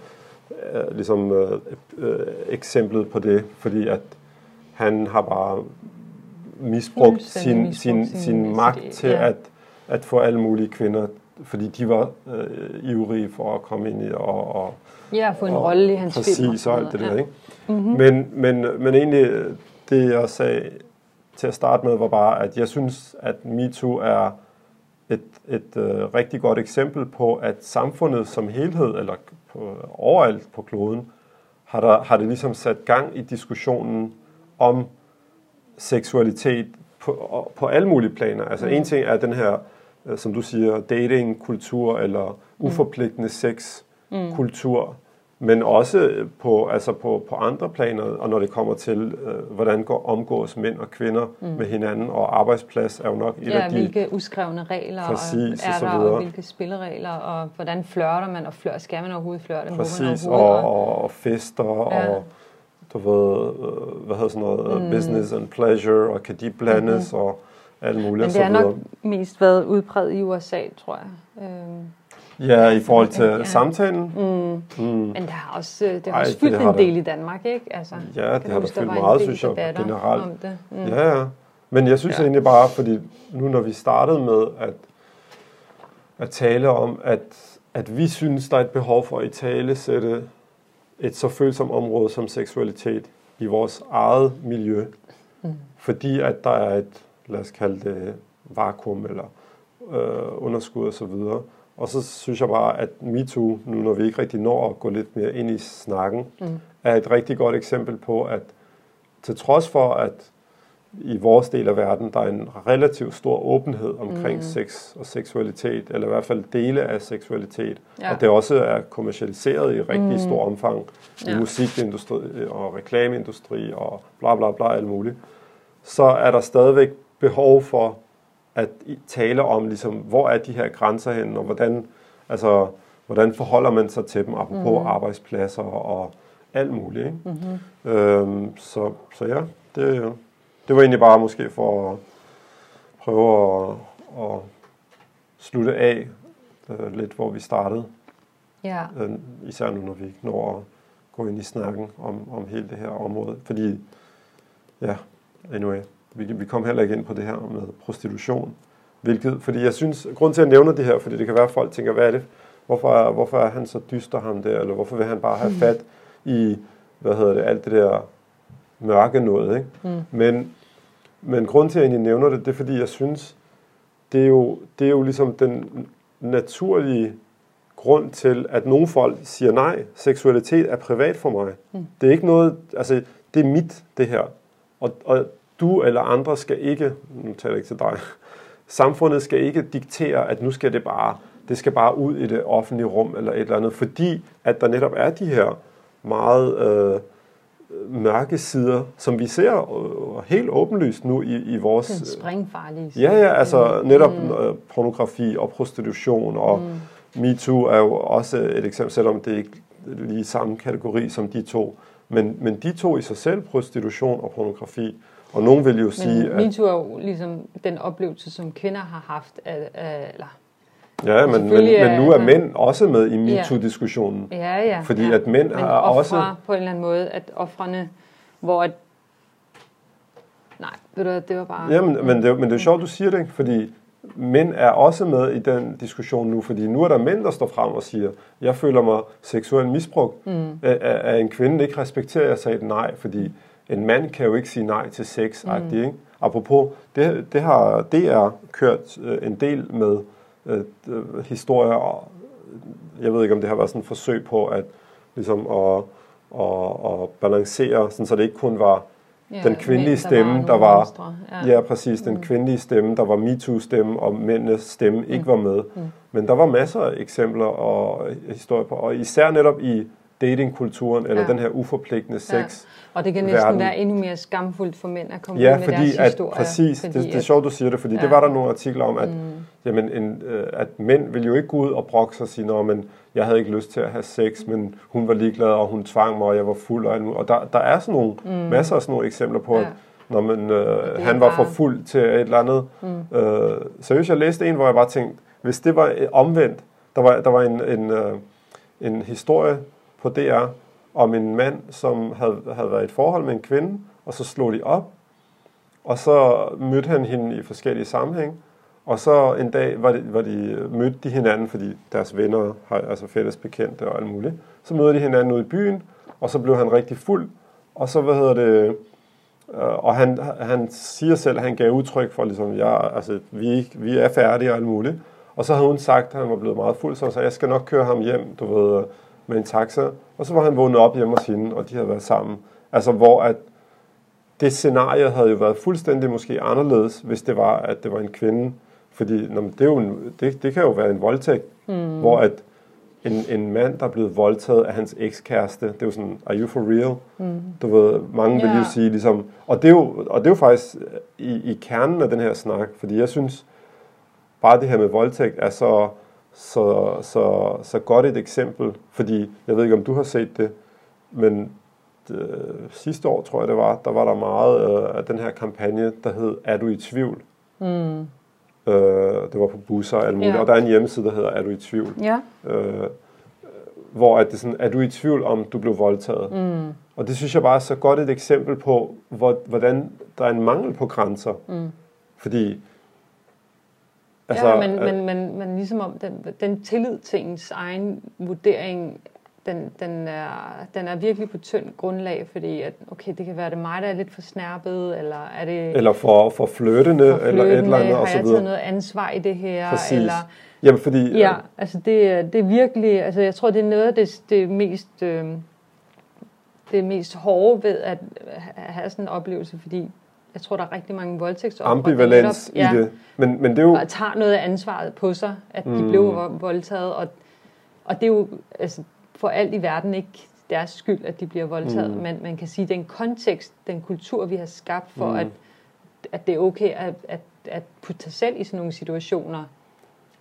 øh, ligesom øh, øh, eksemplet på det, fordi at han har bare misbrugt sin, misbrugt sin, sin- sin magt til ja. at, at få alle mulige kvinder, fordi de var øh, ivrige for at komme ind i og, og ja, få en rolle i hans film. Præcis, og alt det der, ja. ikke? Mm-hmm. Men, men, men egentlig, øh, det jeg sagde til at starte med, var bare, at jeg synes, at MeToo er et, et øh, rigtig godt eksempel på, at samfundet som helhed, eller på, overalt på kloden, har, der, har det ligesom sat gang i diskussionen om seksualitet på, på alle mulige planer. Altså en ting er den her, øh, som du siger, datingkultur eller uforpligtende sexkultur, men også på, altså på, på andre planer, og når det kommer til, øh, hvordan går omgås mænd og kvinder mm. med hinanden, og arbejdsplads er jo nok et Ja, af de... hvilke uskrevne regler Præcis, og og er der, og hvilke spilleregler, og hvordan flørter man, og flør, skal man overhovedet flørte? Man Præcis, overhovedet? og, og fester, Ja. og du ved, øh, hvad hedder sådan noget, mm. business and pleasure, og kan de blandes, mm-hmm. og alt muligt. Men og det har nok mest været udbredt i USA, tror jeg. Øhm, Ja, i forhold til Ja. samtalen. mm. Mm. Men det har også, det har Ej, også det fyldt har en det. del i Danmark, ikke? Altså, Ja, det har der huske, fyldt meget, synes jeg, generelt. Om det. Mm. Ja, ja. Men jeg synes Ja. egentlig bare, fordi nu når vi startede med at, at tale om, at, at vi synes, der er et behov for at i tale sætte et så følsomt område som seksualitet i vores eget miljø, Mm. fordi at der er et, lad os kalde det, vakuum eller øh, underskud og så videre. Og så synes jeg bare, at MeToo, nu når vi ikke rigtig når at gå lidt mere ind i snakken, Mm. er et rigtig godt eksempel på, at til trods for, at i vores del af verden, der er en relativt stor åbenhed omkring Mm. sex og seksualitet, eller i hvert fald dele af seksualitet, Ja. og det også er kommercialiseret i rigtig Mm. mm. stor omfang i Ja. musikindustri og reklameindustri og bla bla bla alt muligt, så er der stadigvæk behov for at tale om, ligesom, hvor er de her grænser henne, og hvordan, altså, hvordan forholder man sig til dem, apropos mm. arbejdspladser og alt muligt. Ikke? Mm-hmm. Øhm, så, så ja, det, det var egentlig bare måske for at prøve at, at slutte af øh, lidt, hvor vi startede. Ja. Øh, især nu, når vi ikke når at gå ind i snakken om, om hele det her område. Fordi, ja, anyway, vi, vi kom heller ikke ind på det her med prostitution. Hvilket, fordi jeg synes, grund til at jeg nævner det her, fordi det kan være, at folk tænker, hvad er det? Hvorfor er, hvorfor er han så dyster ham der? Eller hvorfor vil han bare have fat i, hvad hedder det, alt det der mørke noget, ikke? Mm. Men, men grund til, at jeg egentlig nævner det, det er, fordi jeg synes, det er jo, det er jo ligesom den naturlige grund til, at nogle folk siger nej, seksualitet er privat for mig. Mm. Det er ikke noget, altså det er mit, det her. Og, og du eller andre skal ikke, nu taler jeg ikke til dig, samfundet skal ikke diktere, at nu skal det bare, det skal bare ud i det offentlige rum eller et eller andet, fordi at der netop er de her meget øh, mørke sider, som vi ser øh, helt åbenlyst nu i, i vores... Den springfarlige Ja, ja, altså netop mm. pornografi og prostitution, og mm. MeToo er jo også et eksempel, selvom det ikke lige samme kategori som de to. Men, men de to i sig selv, prostitution og pornografi, og nogen vil jo Men sige, at... MeToo er jo ligesom den oplevelse, som kvinder har haft, af, af, eller Ja, men, men, men nu er mænd også med i MeToo-diskussionen. Ja, ja. Fordi ja. at mænd Men har også- på en eller anden måde, at offrene, hvor at... Nej, ved du det var bare... Ja, men, men, det, er- men det er sjovt, du siger det, ikke? fordi mænd er også med i den diskussion nu, fordi nu er der mænd, der står frem og siger, jeg føler mig seksuelt misbrugt mm. af, af af en kvinde, ikke respekterer, jeg sagde nej, fordi en mand kan jo ikke sige nej til sex, mm. ikke? Apropos, det, det har DR kørt øh, en del med øh, øh, historier, og jeg ved ikke, om det har været sådan et forsøg på at, ligesom at, at, at balancere, sådan, så det ikke kun var Ja, den kvindelige mænd, der stemme, der var, monstre, ja. ja præcis, den kvindelige stemme, der var MeToo-stemme, og mændenes stemme ikke var med. Men der var masser af eksempler og historier på, og især netop i datingkulturen, eller Ja. den her uforpligtende sex. Og det kan næsten verden. være endnu mere skamfuldt for mænd at komme Ja, ud med fordi deres at, historie. præcis, fordi det, det er sjovt, du siger det, fordi ja. det Ja. var der nogle artikler om, at, mm. jamen, en, øh, at mænd vil jo ikke gå ud og brokke sig og sige, Nå, men jeg havde ikke lyst til at have sex, men hun var ligeglad, og hun tvang mig, og jeg var fuld. Og, og der, der er sådan nogle, mm. masser af sådan nogle eksempler på, Ja. at når man, øh, han var for fuld til et eller andet. Mm. Øh, seriøst, jeg læste en, hvor jeg bare tænkte, hvis det var øh, omvendt, der var, der var en, en, øh, en historie på DR om en mand, som havde, havde været i et forhold med en kvinde, og så slog de op, og så mødte han hende i forskellige sammenhæng, og så en dag var de, var de, mødte de hinanden, fordi deres venner har altså fælles bekendte og alt muligt. Så mødte de hinanden ude i byen, og så blev han rigtig fuld, og så, hvad hedder det, øh, og han, han siger selv, at han gav udtryk for, ligesom, ja, altså, vi, vi er færdige og alt muligt. Og så havde hun sagt, at han var blevet meget fuld, så han sagde, jeg skal nok køre ham hjem, du ved, med en taxa. Og så var han vågnet op hjemme hos hende, og de havde været sammen. Altså, hvor at det scenarie havde jo været fuldstændig måske anderledes, hvis det var, at det var en kvinde. Fordi nå, det, er jo en, det, det kan jo være en voldtægt, mm. hvor at en, en mand, der er blevet voldtaget af hans ekskæreste, det er jo sådan, are you for real? Mm. Du ved, mange vil Ja. jo sige ligesom, og det er jo, og det er jo faktisk i, i kernen af den her snak, fordi jeg synes, bare det her med voldtægt er så, så, så, så godt et eksempel, fordi jeg ved ikke, om du har set det, men øh, sidste år, tror jeg det var, der var der meget øh, af den her kampagne, der hed Er du i tvivl? Mm. Øh, det var på busser og alt muligt, Ja. og der er en hjemmeside, der hedder Er du i tvivl? Ja. Øh, hvor at det sådan, er du i tvivl om, du blev voldtaget? Mm. Og det synes jeg bare er så godt et eksempel på, hvor, hvordan der er en mangel på grænser. Mm. Fordi, Altså, ja, men, øh, men, men, men ligesom om den, den tillid til ens egen vurdering, den, den, er, den er virkelig på tynd grundlag, fordi at, okay, det kan være det mig, der er lidt for snærpet, eller er det eller for, for flirtende, for eller et eller flirtende? andet, og har så jeg taget noget ansvar i det her? Præcis. Eller, Jamen, fordi... ja, altså det, det er virkelig, altså jeg tror, det er noget af det, det mest, øh, det mest hårde ved at have sådan en oplevelse, fordi jeg tror, der er rigtig mange voldtægtsofre, ambivalens netop- i det. Men, men det er jo... og tager noget af ansvaret på sig, at de Mm. blev vo- voldtaget. Og, og det er jo altså, for alt i verden ikke deres skyld, at de bliver voldtaget. Mm. Men man kan sige, den kontekst, den kultur, vi har skabt for, Mm. at, at det er okay at, at, at putte sig selv i sådan nogle situationer,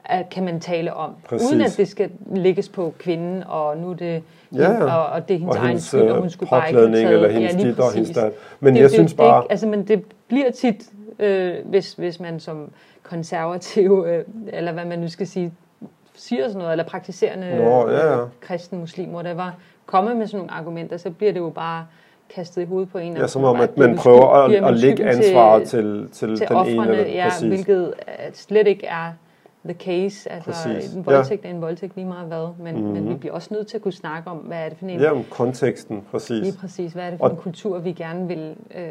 at, kan man tale om. Præcis. Uden at det skal lægges på kvinden, og nu er det, Ja, ja. og, og det er hendes og egen hendes skyld, og øh, hun skulle bare ikke have taget. eller hendes ja, dit og hendes dat. Men det, jeg det, synes bare... Det, ikke- altså, men det bliver tit, øh, hvis, hvis man som konservativ, øh, eller hvad man nu skal sige, siger sådan noget, eller praktiserende Nå, ja, ja. kristen, muslim, whatever, kommer med sådan nogle argumenter, så bliver det jo bare kastet i hovedet på en. Ja, som om, at man prøver at, med at lægge ansvaret til, til, til den ene. offrene, Eller, ja, præcis. hvilket øh, slet ikke er the case. Altså, Præcis. en voldtægt er en voldtægt lige meget hvad, men, mm-hmm. men vi bliver også nødt til at kunne snakke om, hvad er det for en Ja, om konteksten, præcis. Lige præcis. Hvad er det for Og- en kultur, vi gerne vil øh,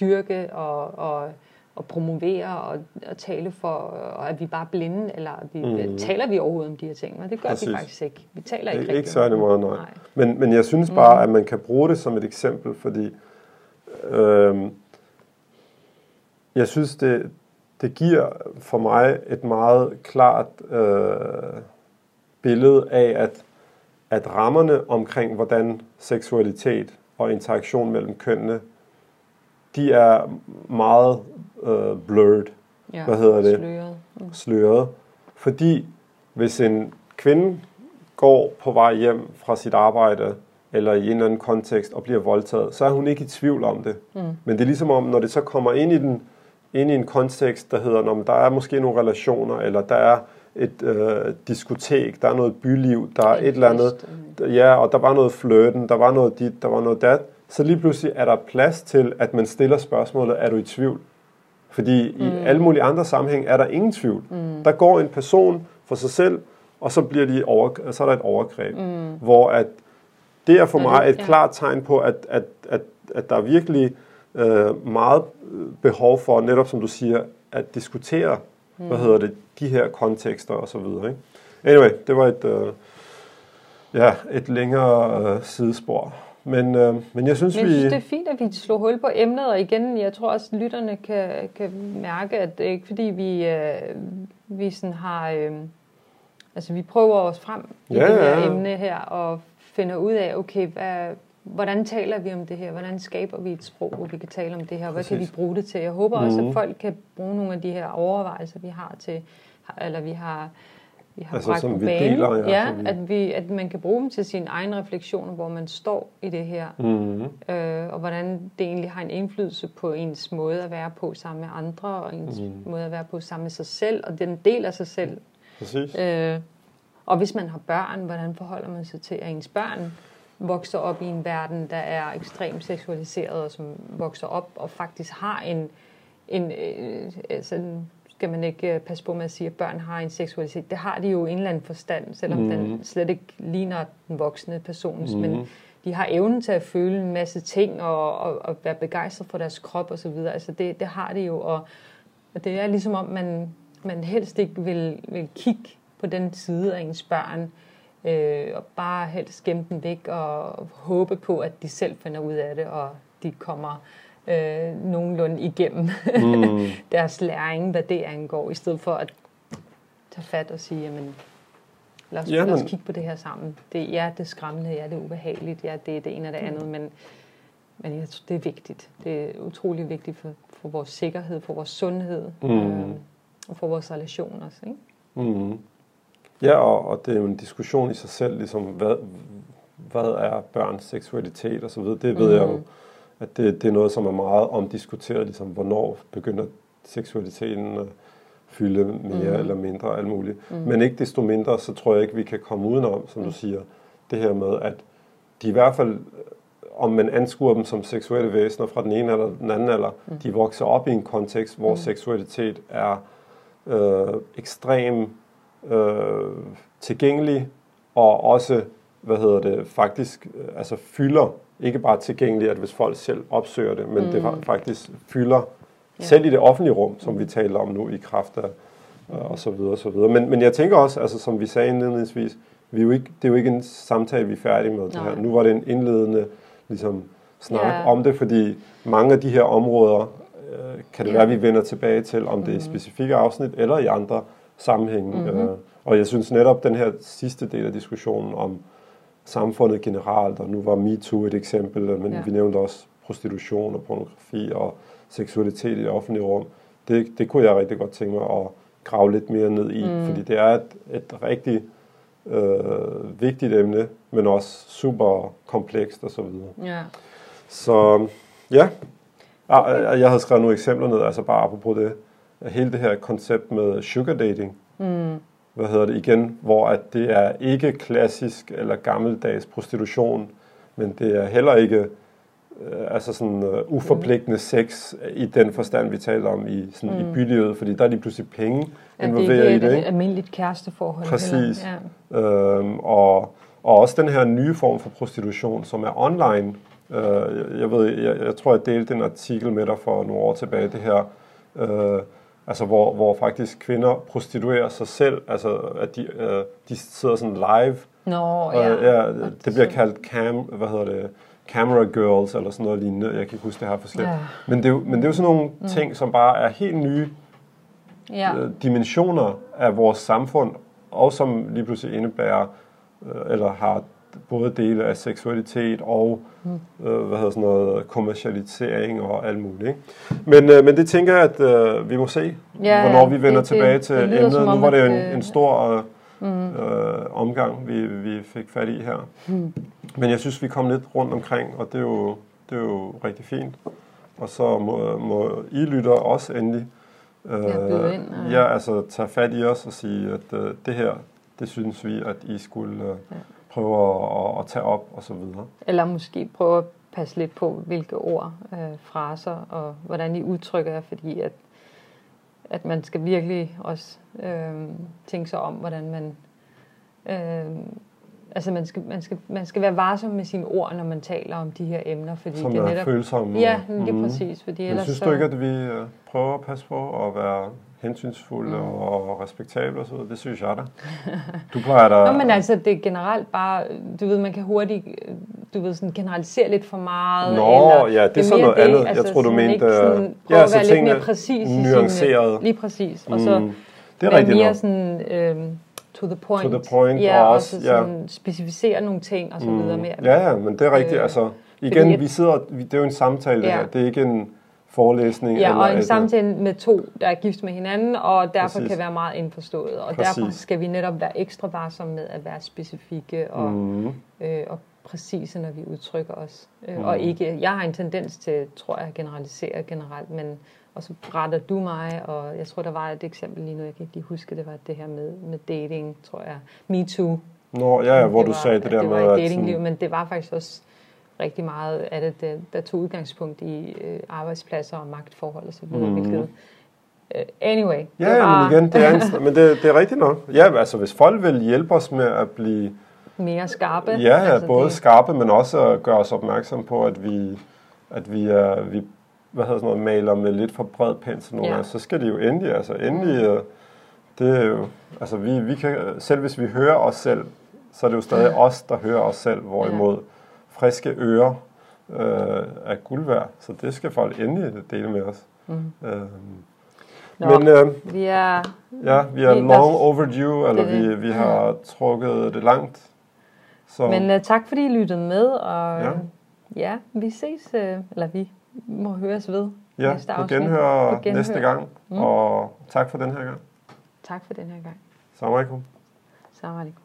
dyrke og, og, og promovere og, og tale for, og er vi bare blinde, eller er vi, mm. taler vi overhovedet om de her ting? Men det gør Præcis. vi faktisk ikke. Vi taler ikke Ikke, rigtig ikke særlig meget, det. nej. Men, men jeg synes bare, at man kan bruge det som et eksempel, fordi øhm, jeg synes, det, det giver for mig et meget klart øh, billede af, at, at rammerne omkring, hvordan seksualitet og interaktion mellem kønnene, de er meget øh, blurred. Ja, Hvad hedder det? Sløret. Mm. sløret. Fordi hvis en kvinde går på vej hjem fra sit arbejde, eller i en eller anden kontekst, og bliver voldtaget, så er hun ikke i tvivl om det. Mm. Men det er ligesom om, når det så kommer ind i, den, ind i en kontekst, der hedder, når der er måske nogle relationer, eller der er et øh, diskotek, der er noget byliv, der er En et eller andet, fest, ja, og der var noget flirten, der var noget dit, der var noget dat, så lige pludselig er der plads til, at man stiller spørgsmålet, er du i tvivl? Fordi i Mm. alle mulige andre sammenhæng er der ingen tvivl. Der går en person for sig selv, og så, bliver de over, så er der et overgreb. Mm. Hvor at det er for mig et ja. klart tegn på, at, at, at, at der er virkelig øh, meget behov for, netop som du siger, at diskutere, mm. hvad hedder det, de her kontekster og så videre. Ikke? Anyway, det var et, øh, ja, et længere øh, sidespor. Men, øh, men jeg synes, Men jeg vi... synes, det er fint, at vi slår hul på emnet, og igen, jeg tror også, at lytterne kan, kan mærke, at det er ikke fordi, vi, øh, vi sådan har... Øh, altså, vi prøver os frem i Ja, det her ja. emne her, og finder ud af, okay, hvad, hvordan taler vi om det her? Hvordan skaber vi et sprog, hvor vi kan tale om det her? Hvad kan vi Præcis. bruge det til? Jeg håber også, Mhm. at folk kan bruge nogle af de her overvejelser, vi har til, eller vi har, vi har Altså, bragt som vi banen. deler, ja, ja, som at, vi, at man kan bruge dem til sine egne refleksioner, hvor man står i det her Mm, øh, og hvordan det egentlig har en indflydelse på ens måde at være på sammen med andre, og ens Mm. mm. måde at være på sammen med sig selv, og den del af sig selv. præcis. Øh, og hvis man har børn, hvordan forholder man sig til, at ens børn vokser op i en verden, der er ekstremt seksualiseret, og som vokser op og faktisk har en, en øh, altså, skal man ikke øh, passe på med at sige, at børn har en seksualitet. Det har de jo i en eller anden forstand, selvom mm. den slet ikke ligner den voksne persons, mm. men de har evnen til at føle en masse ting og, og, og være begejstret for deres krop og så videre. Altså det, det har de jo, og, og det er ligesom om, man, man helst ikke vil, vil kigge på den side af ens børn, øh, og bare helst gemme den væk og håbe på, at de selv finder ud af det, og de kommer øh, nogenlunde igennem Mm. deres læring, hvad det angår, i stedet for at tage fat og sige, jamen, lad os, Ja, lad os kigge på det her sammen. Det, ja, det er skræmmende, ja, det er ubehageligt, ja, det er det ene og det andet, men, men jeg tror, det er vigtigt. Det er utrolig vigtigt for, for vores sikkerhed, for vores sundhed, Mm. øh, og for vores relationer også, ikke? Mm. Ja, og, og det er jo en diskussion i sig selv, ligesom hvad, hvad er børns seksualitet og så videre. Det ved mm. jeg jo, at det, det er noget, som er meget omdiskuteret, ligesom hvornår begynder seksualiteten at fylde mere mm. eller mindre alt muligt. Mm. Men ikke desto mindre, så tror jeg ikke, vi kan komme udenom, som du siger, det her med, at de i hvert fald, om man anskuer dem som seksuelle væsener fra den ene eller den anden alder, mm. de vokser op i en kontekst, hvor mm. seksualitet er øh, ekstrem øh, tilgængelig, og også, hvad hedder det, faktisk øh, altså fylder, ikke bare tilgængelig, at hvis folk selv opsøger det, men mm. det fa- faktisk fylder, ja. selv i det offentlige rum, som vi taler om nu, i kraft af, øh, og så videre, og så videre. Men, men jeg tænker også, altså som vi sagde indledningsvis, vi er jo ikke, det er jo ikke en samtale, vi er færdige med det her. Nu var det en indledende ligesom, snak Ja. om det, fordi mange af de her områder, øh, kan det Ja. være, vi vender tilbage til, om det er i specifikke afsnit eller i andre sammenhænge. Mm-hmm. Øh, og jeg synes netop, den her sidste del af diskussionen om samfundet generelt, og nu var MeToo et eksempel, men Ja. vi nævnte også prostitution og pornografi og seksualitet i det offentlige rum. Det, det kunne jeg rigtig godt tænke mig at grave lidt mere ned i, mm. fordi det er et, et rigtig øh, vigtigt emne, men også super komplekst og så videre. Ja. Så ja, okay. jeg havde skrevet nogle eksempler ned, altså bare apropos det, hele det her koncept med sugar dating, Mm. Hvad hedder det igen, hvor at det er ikke klassisk eller gammeldags prostitution, men det er heller ikke øh, altså sådan uh, uforpligtende sex i den forstand, vi taler om i, sådan mm. i bylivet, fordi der er lige pludselig penge Ja, det er involveret ikke i det. et Ikke? almindeligt kæresteforhold. Præcis. Heller. Ja. Øhm, og, og også den her nye form for prostitution, som er online. Øh, jeg, jeg ved, jeg, jeg tror, jeg delte en artikel med dig for nogle år tilbage, det her, øh, altså hvor, hvor faktisk kvinder prostituerer sig selv, altså at de, øh, de sidder sådan live, Nå, og ja. ja, det bliver kaldt cam, hvad hedder det, camera girls, eller sådan noget lignende, jeg kan ikke huske det her forskelligt. Ja. Men, det er jo, men det er jo sådan nogle mm. ting, som bare er helt nye ja. øh, dimensioner af vores samfund, og som lige pludselig indebærer, øh, eller har både dele af seksualitet og mm. øh, hvad hedder sådan noget, kommercialisering og alt muligt. Ikke? Men, øh, men det tænker jeg, at øh, vi må se, ja, hvornår vi vender det, tilbage det, til det emnet. Nu var det jo en, en stor øh, mm. øh, omgang, vi, vi fik fat i her. Mm. Men jeg synes, vi kom lidt rundt omkring, og det er jo, det er jo rigtig fint. Og så må, må I lytter også endelig øh, ja, ind, ja. altså tage fat i os og sige, at øh, det her, det synes vi, at I skulle øh, ja. Prøve at, at tage op og så videre. Eller måske prøve at passe lidt på, hvilke ord, øh, fraser og hvordan I udtrykker jer, fordi at, at man skal virkelig også øh, tænke sig om, hvordan man øh, Altså man skal, man, skal, man skal være varsom med sine ord, når man taler om de her emner. Fordi Som det er netop, følsomme. Ja, lige mm. præcis. Fordi Men ellers synes du ikke, at vi øh, prøver at passe på at være hensynsfulde mm. og respektable og så videre? Det synes jeg da. Du plejer da... Nå, men altså, det er generelt bare, du ved, man kan hurtigt, du ved, sådan generalisere lidt for meget. Nå, eller, ja, det er sådan noget det, andet. Altså, jeg tror, du mente... Sådan, ja, at være lidt mere præcis. Nuanceret. Lige præcis. Og så mm. det er være mere nok. sådan... Øh, to the point. To the point, ja, og også, ja. sådan specificere nogle ting og så mm. videre mere. Ja, ja, men det er rigtigt. Øh, altså, igen, vi sidder, det er jo en samtale ja. her. Det er ikke en forelæsning. Ja, eller og en et, samtale med to, der er gift med hinanden, og derfor præcis. kan være meget indforstået. Og præcis. derfor skal vi netop være ekstra varsomme med at være specifikke og, mm. øh, og præcise, når vi udtrykker os. Øh, mm. Og ikke, jeg har en tendens til, tror jeg, at generalisere generelt, men og så retter du mig, og jeg tror, der var et eksempel lige nu, jeg kan ikke lige huske, det var det her med, med dating, tror jeg. Me Too. Nå, ja, ja hvor det du var, sagde det der det med... Det var datingliv, men det var faktisk også rigtig meget af det, der, der tog udgangspunkt i øh, arbejdspladser og magtforhold videre, mm. hvilket anyway. Ja, det var... men igen, det er, en, men det, det er rigtigt nok. Ja, altså hvis folk vil hjælpe os med at blive... Mere skarpe. Ja, altså både det... skarpe, men også at gøre os opmærksom på, at vi, at vi, er, vi hvad hedder sådan noget, maler med lidt for bred pensel nogle ja. gange, så skal det jo endelig, altså endelig, mm. det er jo, altså vi, vi kan, selv hvis vi hører os selv, så er det jo stadig ja. os, der hører os selv, hvorimod ja. Friske ører øh, er guld værd, så det skal folk endelig dele med os. Mm. Øhm, Nå, men øh, vi er, ja, vi er vi, long overdue, eller det, vi, vi har ja. trukket det langt. Så. Men uh, tak fordi I lyttede med, og ja, ja vi ses, uh, eller vi må høres ved ja, næste afsnit. Genhør, genhør næste gang, mm. og tak for den her gang. Tak for den her gang. Salam alaikum. Salam alaikum.